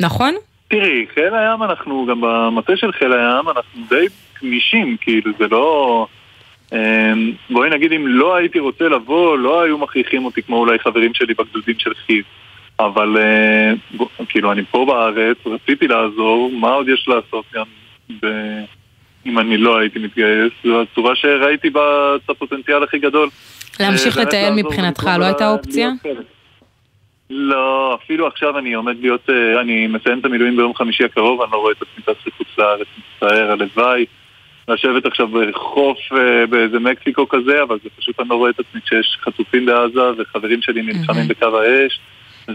נכון?
תראי, חיל הים אנחנו, גם במטה של חיל הים, אנחנו די גמישים, כאילו, זה לא... אה, בואי נגיד, אם לא הייתי רוצה לבוא, לא היו מכריחים אותי כמו אולי חברים שלי בגדודים של חיז. אבל אה, כאילו, אני פה בארץ, רציתי לעזור, מה עוד יש לעשות גם ב... אם אני לא הייתי מתגייס? זו הצורה שראיתי בה את הפוטנציאל הכי גדול.
להמשיך
אה,
לטייל מבחינתך לא הייתה אופציה?
לא, אפילו עכשיו אני עומד להיות, אה, אני מסיים את המילואים ביום חמישי הקרוב, אני לא רואה את עצמי טס לחוץ לארץ, מצטער, הלוואי. לשבת עכשיו בחוף אה, באיזה מקסיקו כזה, אבל זה פשוט אני לא רואה את עצמי כשיש חטופים בעזה וחברים שלי נלחמים בקו האש,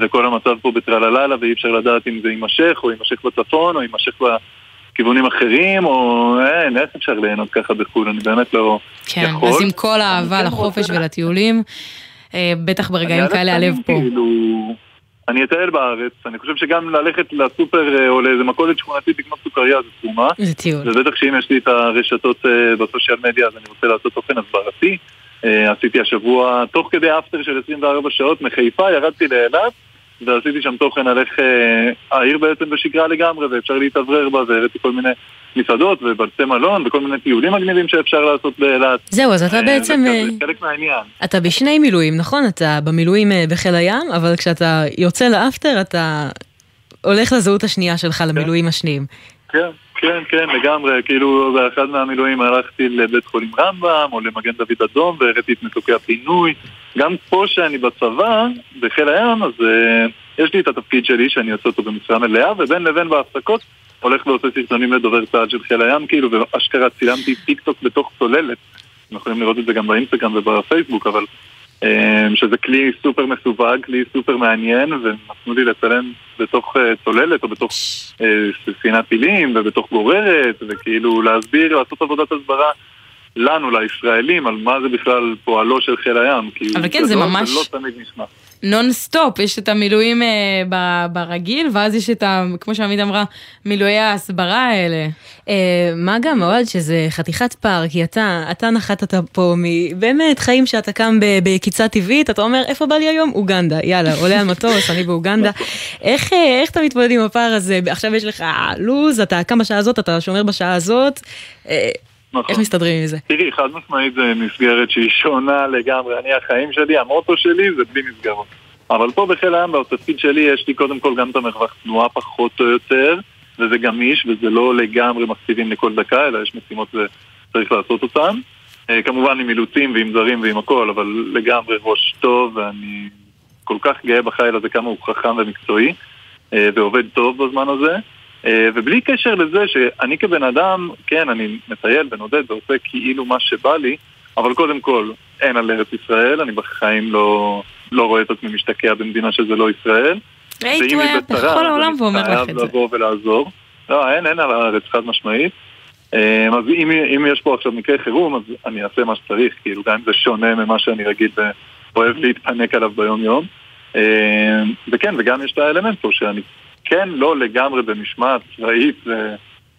וכל המצב פה בטרלללה ואי אפשר לדעת אם זה יימשך, או יימשך בצפון, או יימשך בכיוונים אחרים, או אין, איך אפשר ליהנות ככה בחו"ל, אני באמת לא
כן,
יכול.
אז עם כל האהבה לחופש ולטיולים, אה, בטח ברגעים כאלה הלב פה.
כאילו, אני אטייל בארץ, אני חושב שגם ללכת לסופר אה, או לאיזה מכולת שכונתית לקנות סוכריה זה תרומה.
זה טיול.
ובטח שאם יש לי את הרשתות אה, בסושיאל מדיה אז אני רוצה לעשות תוכן הסברתי. אה, עשיתי השבוע, תוך כדי אפטר של 24 שעות מחיפה, ירדתי לאילת ועשיתי שם תוכן על איך אה, העיר בעצם בשגרה לגמרי, ואפשר להתאוורר בה, והראיתי כל מיני מסעדות ובתי מלון, וכל מיני טיולים מגניבים שאפשר לעשות באילת.
זהו, אז אתה
אה,
בעצם...
זה
אה,
חלק מהעניין.
אתה בשני מילואים, נכון? אתה במילואים אה, בחיל הים, אבל כשאתה יוצא לאפטר אתה הולך לזהות השנייה שלך, למילואים השניים.
כן, כן, כן, לגמרי. כאילו, באחד מהמילואים הלכתי לבית חולים רמב"ם, או למגן דוד אדום, והראיתי את מסוקי הפינוי. גם פה שאני בצבא, בחיל הים, אז אה, יש לי את התפקיד שלי, שאני עושה אותו במשרה מלאה, ובין לבין בהפסקות הולך ועושה סרטונים לדובר צה"ל של חיל הים, כאילו, ואשכרה צילמתי טיק טוק בתוך צוללת. אתם יכולים לראות את זה גם באינסטגרם ובפייסבוק, אבל שזה כלי סופר מסווג, כלי סופר מעניין, ונתנו לי לצלם בתוך אה, צוללת או בתוך אה, ספינת טילים ובתוך גוררת, וכאילו להסביר, לעשות עבודת הסברה לנו, לישראלים, על מה זה בכלל פועלו של חיל הים.
אבל כן, זה ממש-
ולא תמיד נשמע.
נון סטופ, יש את המילואים אה, ב- ברגיל, ואז יש את ה... כמו שעמית אמרה, מילואי ההסברה האלה.
אה, מה גם אוהד שזה חתיכת פער, כי אתה, אתה נחתת פה מבאמת חיים שאתה קם בקיצה טבעית, אתה אומר איפה בא לי היום? אוגנדה, יאללה, עולה על מטוס, אני באוגנדה. איך, אה, איך אתה מתמודד עם הפער הזה? עכשיו יש לך לו"ז, אתה קם בשעה הזאת, אתה שומר בשעה הזאת, אה, איך מסתדרים עם זה?
תראי, חד משמעית זה מסגרת שהיא שונה לגמרי. אני, החיים שלי, המוטו שלי זה בלי מסגרות. אבל פה בחיל הים, בתפקיד שלי, יש לי קודם כל גם את המרווח תנועה פחות או יותר, וזה גמיש, וזה לא לגמרי מקציבים לכל דקה, אלא יש משימות וצריך לעשות אותן. אה, כמובן עם אילוצים ועם זרים ועם הכל, אבל לגמרי ראש טוב, ואני כל כך גאה בחיל הזה כמה הוא חכם ומקצועי, אה, ועובד טוב בזמן הזה. אה, ובלי קשר לזה שאני כבן אדם, כן, אני מטייל ונודד ועושה כאילו מה שבא לי, אבל קודם כל, אין על ארץ ישראל, אני בחיים לא, לא רואה את עצמי משתקע במדינה שזה לא ישראל. ואם
הוא היה בכל העולם
אני
ואומר לך
חייב
את זה.
לבוא ולעזור. לא, אין, אין על הארץ חד משמעית. אה, אז אם, אם יש פה עכשיו מקרה חירום, אז אני אעשה מה שצריך, כאילו, גם אם זה שונה ממה שאני רגיל ואוהב להתפנק עליו ביום-יום. אה, וכן, וגם יש את האלמנט פה שאני כן לא לגמרי במשמעת צבאית אה,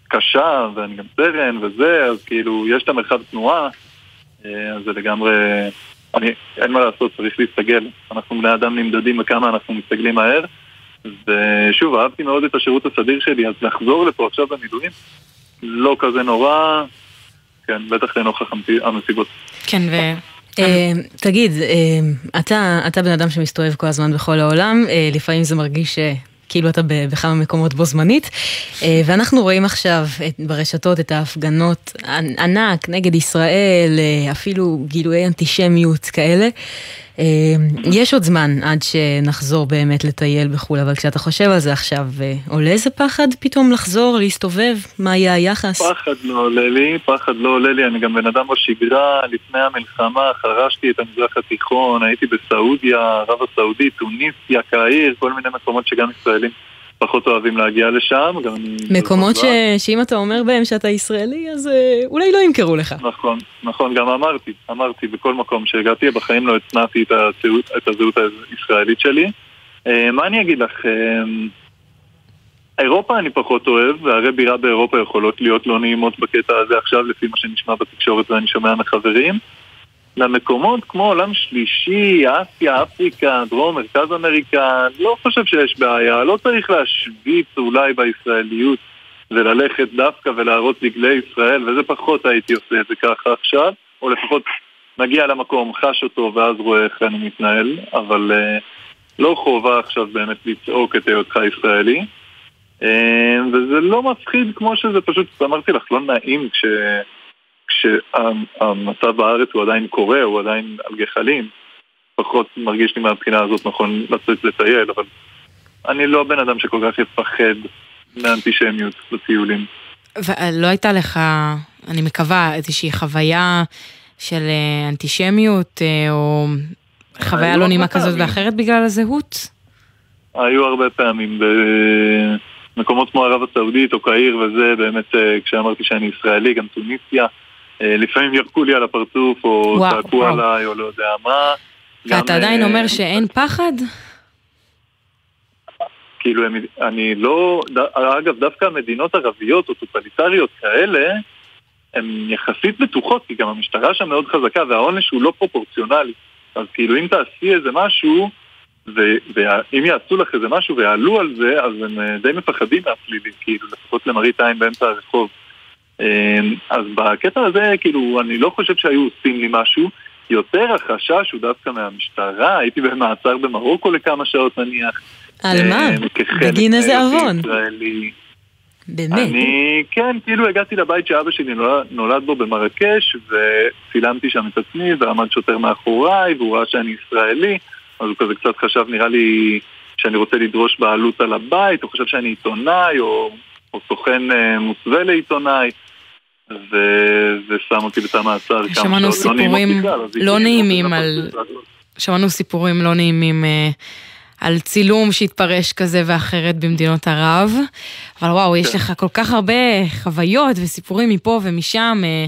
קשה, ואני גם סרן וזה, אז כאילו, יש את המרחב תנועה, אה, אז זה לגמרי... אני, אין מה לעשות, צריך להסתגל. אנחנו בני אדם נמדדים בכמה אנחנו מסתגלים מהר. ושוב, אהבתי מאוד את השירות הסדיר שלי, אז לחזור לפה עכשיו במילואים, לא כזה נורא, כן, בטח לנוכח המס- המסיבות.
כן, ו...
אה, תגיד, אה, אתה, אתה בן אדם שמסתובב כל הזמן בכל העולם, לפעמים זה מרגיש כאילו אתה בכמה מקומות בו זמנית, אה, ואנחנו רואים עכשיו ברשתות את ההפגנות ענ- ענק נגד ישראל, אה, אפילו גילויי אנטישמיות כאלה. אה, יש עוד זמן עד שנחזור באמת לטייל בחו"ל, אבל כשאתה חושב על זה עכשיו, אה, עולה איזה פחד פתאום לחזור, להסתובב? מה יהיה היחס?
פחד לא עולה לי, פחד לא עולה לי, אני גם בן אדם בשגרה, לפני המלחמה חרשתי את המזרח התיכון, הייתי בסעודיה, ערב הסעודית, טוניסיה, קהיר, כל מיני מקומות שגם ישראלים פחות אוהבים להגיע לשם, אני...
מקומות ש... שאם אתה אומר בהם שאתה ישראלי, אז אה, אולי לא ימכרו לך.
נכון, נכון, גם אמרתי, אמרתי בכל מקום שהגעתי, בחיים לא הצנעתי את הזהות, את הזהות הישראלית שלי. אה, מה אני אגיד לך? אה, אירופה אני פחות אוהב, וערי בירה באירופה יכולות להיות לא נעימות בקטע הזה עכשיו, לפי מה שנשמע בתקשורת ואני שומע מחברים. למקומות כמו עולם שלישי, אסיה, אפריקה, דרום, מרכז אמריקה, לא חושב שיש בעיה, לא צריך להשוויץ אולי בישראליות וללכת דווקא ולהראות דגלי ישראל, וזה פחות הייתי עושה את זה ככה עכשיו, או לפחות מגיע למקום, חש אותו ואז רואה איך אני מתנהל, אבל אה, לא חובה עכשיו באמת לצעוק את היותך ישראלי. אה, וזה לא מפחיד כמו שזה פשוט, אמרתי לך, לא נעים כש... כשהמצב בארץ הוא עדיין קורה, הוא עדיין על גחלים. פחות מרגיש לי מהבחינה הזאת נכון לצאת לטייל, אבל אני לא בן אדם שכל כך יפחד מאנטישמיות בטיולים.
ולא הייתה לך, אני מקווה, איזושהי חוויה של אה, אנטישמיות, אה, או חוויה לא נעימה כזאת. ואחרת בגלל הזהות?
היו הרבה פעמים במקומות כמו ערב הסעודית או קהיר וזה, באמת אה, כשאמרתי שאני ישראלי, גם טוניסיה, לפעמים ירקו לי על הפרצוף או
וואו,
צעקו
וואו.
עליי או לא יודע מה.
ואתה עדיין
אה,
אומר שאין פחד?
כאילו, הם, אני לא, אגב, דווקא המדינות ערביות או טוטליטריות כאלה, הן יחסית בטוחות, כי גם המשטרה שם מאוד חזקה והעונש הוא לא פרופורציונלי. אז כאילו, אם תעשי איזה משהו, ואם יעשו לך איזה משהו ויעלו על זה, אז הם אה, די מפחדים מהפלילי, כאילו, לפחות למראית עין באמצע הרחוב. אה, אז בקטע הזה, כאילו, אני לא חושב שהיו עושים לי משהו. יותר החשש הוא דווקא מהמשטרה, הייתי במעצר במרוקו לכמה שעות נניח.
על מה?
אה, כחלק
בגין איזה עוון? באמת.
אני, כן, כאילו הגעתי לבית שאבא שלי נולד, נולד בו במרקש, וצילמתי שם את עצמי, ועמד שוטר מאחוריי, והוא ראה שאני ישראלי, אז הוא כזה קצת חשב, נראה לי, שאני רוצה לדרוש בעלות על הבית, הוא חשב שאני עיתונאי, או, או סוכן אה, מוסווה לעיתונאי. ושם אותי בתא מעצר כמה
שמענו
שעות.
סיפורים לא נעימים על... שמענו סיפורים לא נעימים על צילום שהתפרש כזה ואחרת במדינות ערב. אבל וואו, יש לך כל כך הרבה חוויות וסיפורים מפה ומשם, אה,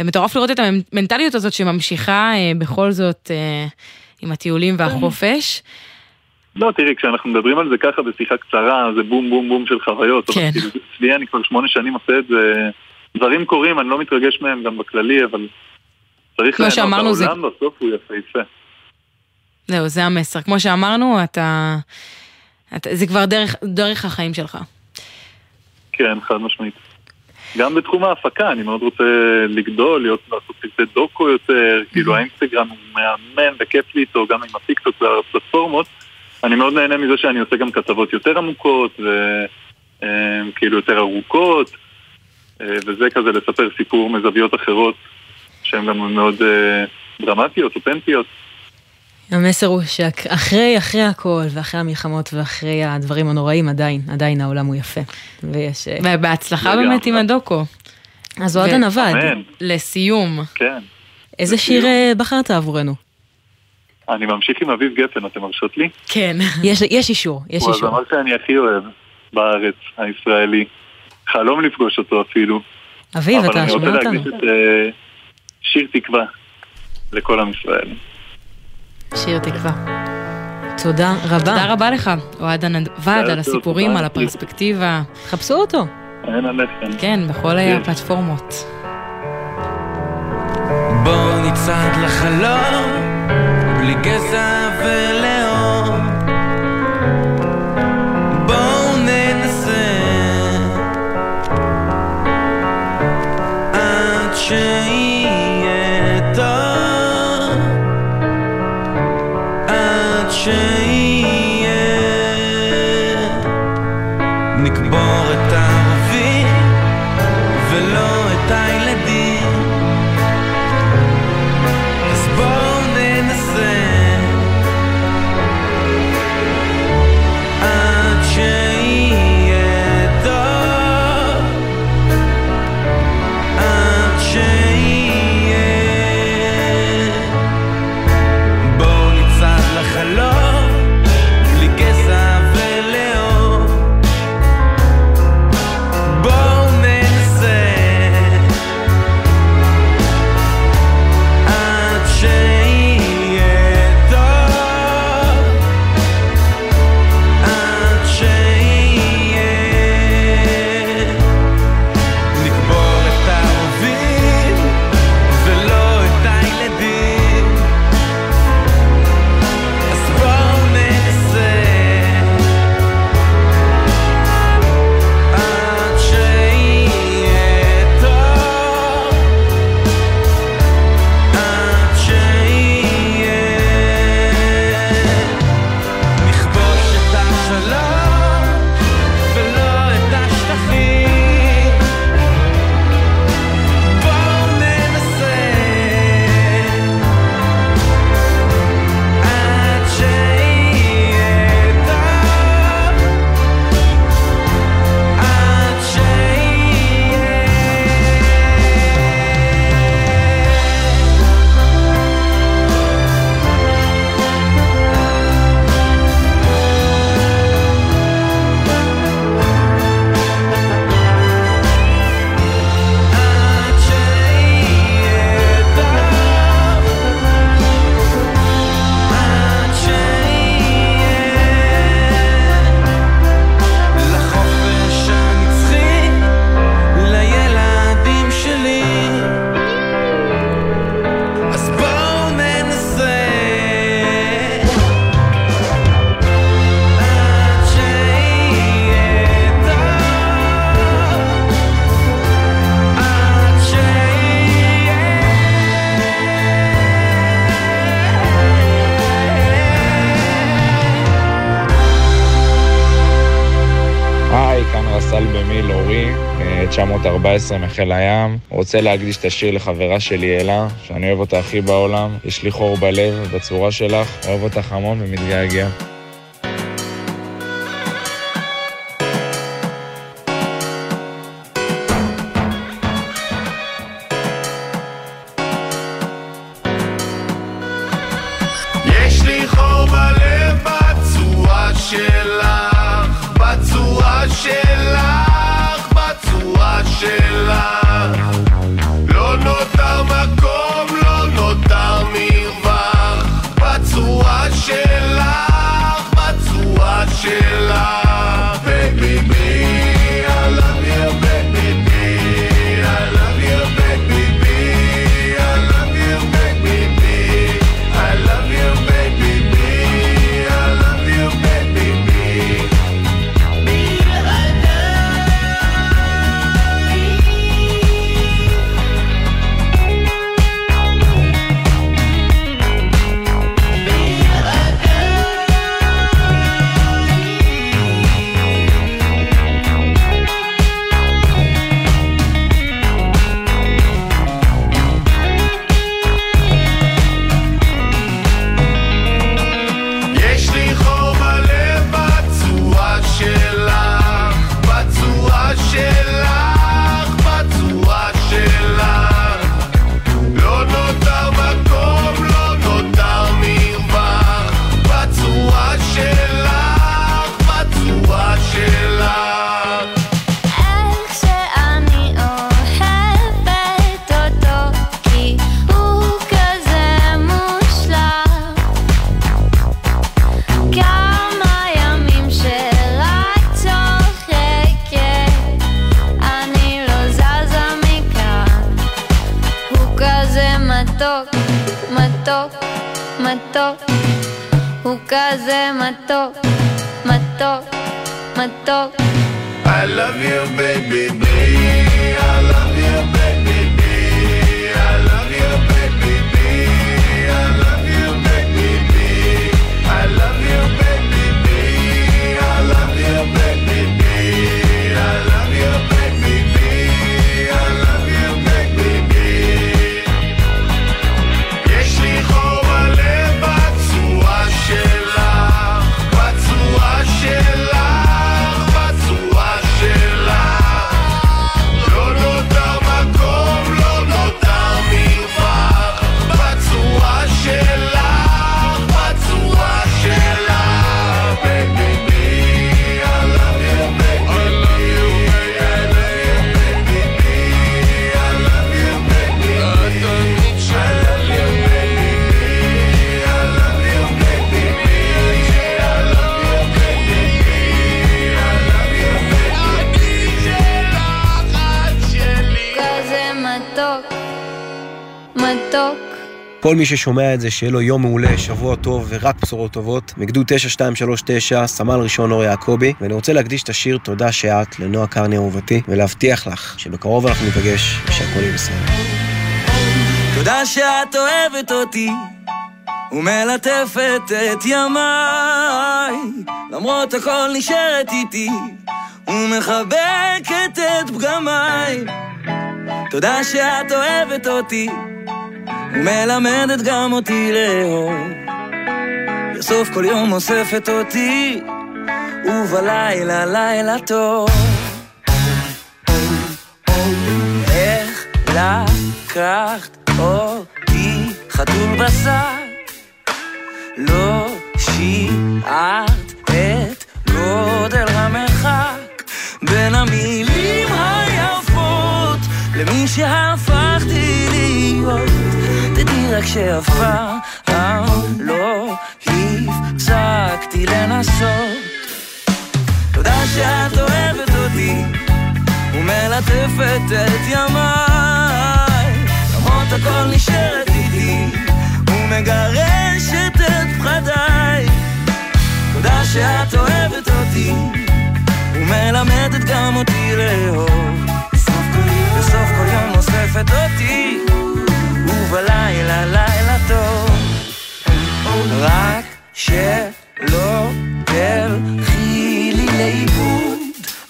ומטורף לראות את המנטליות הזאת שממשיכה אה, בכל זאת אה, עם הטיולים והחופש.
לא, תראי, כשאנחנו מדברים על זה ככה בשיחה קצרה, זה בום בום בום של חוויות.
כן.
אבל כאילו, אצלי אני כבר שמונה שנים עושה את זה, דברים קורים, אני לא מתרגש מהם גם בכללי, אבל צריך ליהנות,
שאמרנו, זה-
העולם בסוף הוא יפהפה.
זהו, זה המסר. כמו שאמרנו, אתה... אתה זה כבר דרך, דרך החיים שלך.
כן, חד משמעית. גם בתחום ההפקה, אני מאוד רוצה לגדול, להיות, לעשות פרטי דוקו יותר, כאילו האינסטגרם הוא מהמם וכיף לי איתו, גם עם הטיקטוק והפלטפורמות. אני מאוד נהנה מזה שאני עושה גם כתבות יותר עמוקות, וכאילו יותר ארוכות, אה, וזה כזה לספר סיפור מזוויות אחרות, שהן גם מאוד אה, דרמטיות, אותנטיות.
המסר הוא שאחרי, אחרי הכל, ואחרי המלחמות ואחרי הדברים הנוראים, עדיין, עדיין העולם הוא יפה. ויש... אה,
ובהצלחה. באמת עם הדוקו.
אז עבד.
אמן.
לסיום.
כן.
איזה שיר אה, בחרת עבורנו?
אני ממשיך עם אביב גפן, אתם מרשות לי?
כן.
יש, יש אישור, יש
הוא
אישור.
הזמר שאני הכי אוהב בארץ, הישראלי. חלום לפגוש אותו אפילו.
אביב, אתה
אבל
שומע
אני
אותנו?
רוצה להקדיש את אה, שיר תקווה לכל עם ישראל.
שיר תקווה. תודה רבה.
תודה רבה לך, אוהד הנדווד, על הסיפורים, על הפרספקטיבה.
חפשו אותו.
אין עליכם.
כן, בכל. הפלטפורמות.
בוא נצעד לחלום, בלי גזע ולאום. עד
914 מחיל הים. רוצה להקדיש את השיר לחברה שלי אלה, שאני אוהב אותה הכי בעולם. יש לי חור בלב בצורה שלך, אוהב אותך המון ומתגעגע.
כל מי ששומע את זה, שיהיה לו יום מעולה, שבוע טוב ורק בשורות טובות. מגדוד 9239, סמל ראשון אור יעקבי, ואני רוצה להקדיש את השיר תודה שאת לנועה קרני אהובתי, ולהבטיח לך שבקרוב אנחנו ניפגש ושהכל יהיה בסדר.
תודה שאת אוהבת אותי ומלטפת את ימיי למרות הכל נשארת איתי ומחבקת את פגמיי תודה שאת אוהבת אותי ומלמדת גם אותי לאהוב. בסוף כל יום אוספת אותי ובלילה לילה טוב. איך לקחת אותי חתול בשק לא שיערת את גודל המרחק בין המילים היפות למי שהפכתי להיות. תדעי רק שאף פעם לא הפסקתי לנסות. תודה שאת אוהבת אותי ומלטפת את ימיי. למרות הכל נשארת איתי ומגרשת את פחדיי. תודה שאת אוהבת אותי ומלמדת גם אותי לאהוב בסוף כל יום אוספת אותי. ובלילה לילה טוב. רק שלא תלכי לי לאיבוד.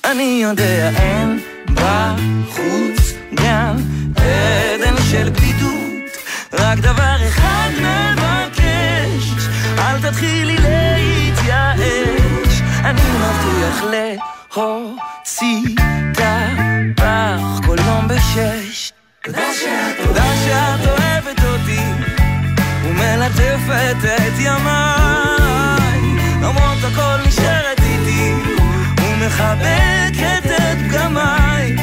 אני יודע, אין בחוץ גן עדן של בדידות, רק דבר אחד מבקש, אל תתחילי להתייאש, אני מבטיח להוציא הפח כל יום בשש. תודה שאת אוהבת אותי ומלטפת את ימיי. למרות הכל נשארת איתי ומחבקת את פגמיי.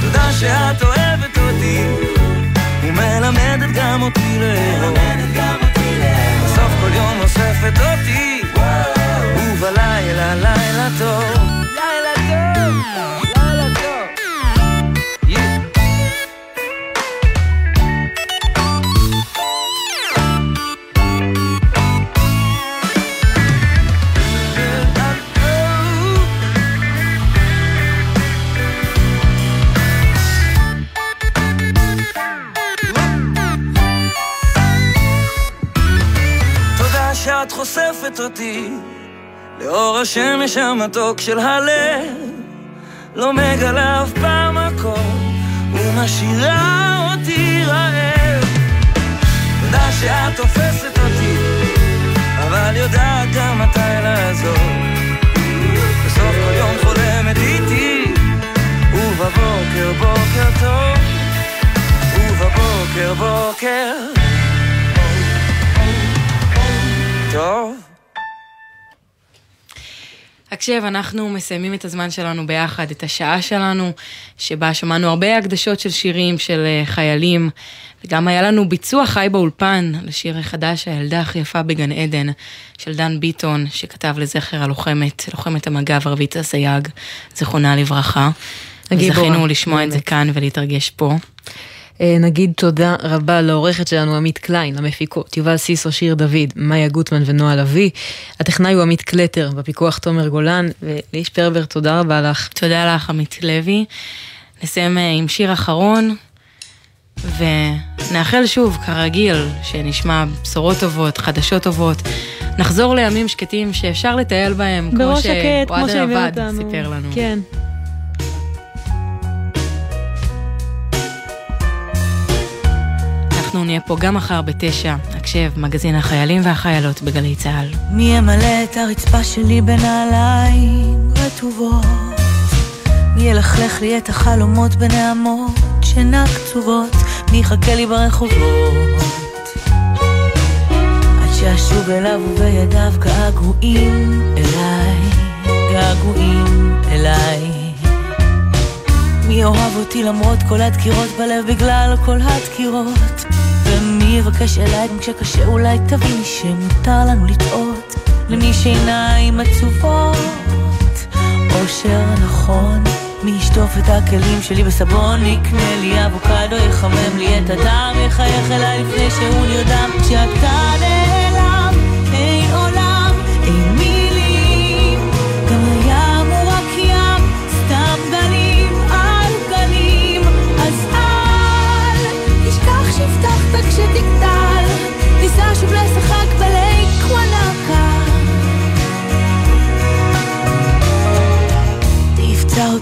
תודה שאת אוהבת אותי ומלמדת גם אותי לאהוב. בסוף כל יום אוספת אותי ובלילה לילה טוב. לילה טוב שאת חושפת אותי לאור השמש המתוק של הלב. לא מגלה אף פעם הכל ומשאירה אותי רעב. תודה שאת תופסת אותי אבל יודעת גם מתי לעזור. בסוף כל יום חולמת איתי ובבוקר בוקר טוב ובבוקר בוקר טוב
הקשב, אנחנו מסיימים את הזמן שלנו ביחד, את השעה שלנו, שבה שמענו הרבה הקדשות של שירים של אה, חיילים, וגם היה לנו ביצוע חי באולפן לשיר החדש, הילדה הכי יפה בגן עדן, של דן ביטון, שכתב לזכר הלוחמת, לוחמת המג"ב רבית אסייג, זיכרונה לברכה. וזכינו לשמוע את זה
באמת.
כאן ולהתרגש פה.
אה, נגיד תודה רבה לעורכת שלנו עמית קליין, למפיקות יובל סיסו, שיר דוד, מאיה גוטמן ונועה לביא. הטכנאי הוא עמית קלטר, בפיקוח תומר גולן, וליש פרבר, תודה רבה לך.
תודה לך, עמית לוי. נסיים אה, עם שיר אחרון, ונאחל שוב, כרגיל, שנשמע בשורות טובות, חדשות טובות. נחזור לימים שקטים שאפשר לטייל בהם, כמו שאוהד
אותנו.
סיפר לנו.
כן.
אנחנו נהיה פה גם מחר בתשע, הקשב, מגזין החיילים והחיילות בגלי צה"ל.
מי ימלא את הרצפה שלי בנעליים רטובות? מי ילכלך לי את החלומות בנעמות שינה קצובות? מי יחכה לי ברחובות? שאשוב אליו ובידיו געגועים אליי, געגועים אליי. מי אוהב אותי למרות כל הדקירות בלב בגלל כל הדקירות? ומי יבקש אליי גם כשקשה אולי תביני שמותר לנו לטעות למי שעיניים עצובות. אושר נכון מי ישטוף את הכלים שלי בסבון יקנה לי אבוקדו יחמם לי את הדם יחייך אליי לפני שהוא נרדם. כשאתה נעלם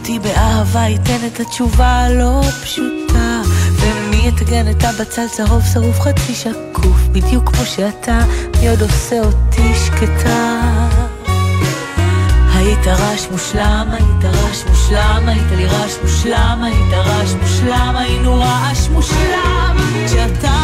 אותי באהבה, ייתן את התשובה הלא פשוטה. ומי יטגן את הבצל צהוב שרוף חצי שקוף? בדיוק כמו שאתה, מי עוד עושה אותי שקטה? היית רעש מושלם, היית רעש מושלם, היית לי רעש מושלם, היית רעש מושלם, היינו רעש מושלם. כשאתה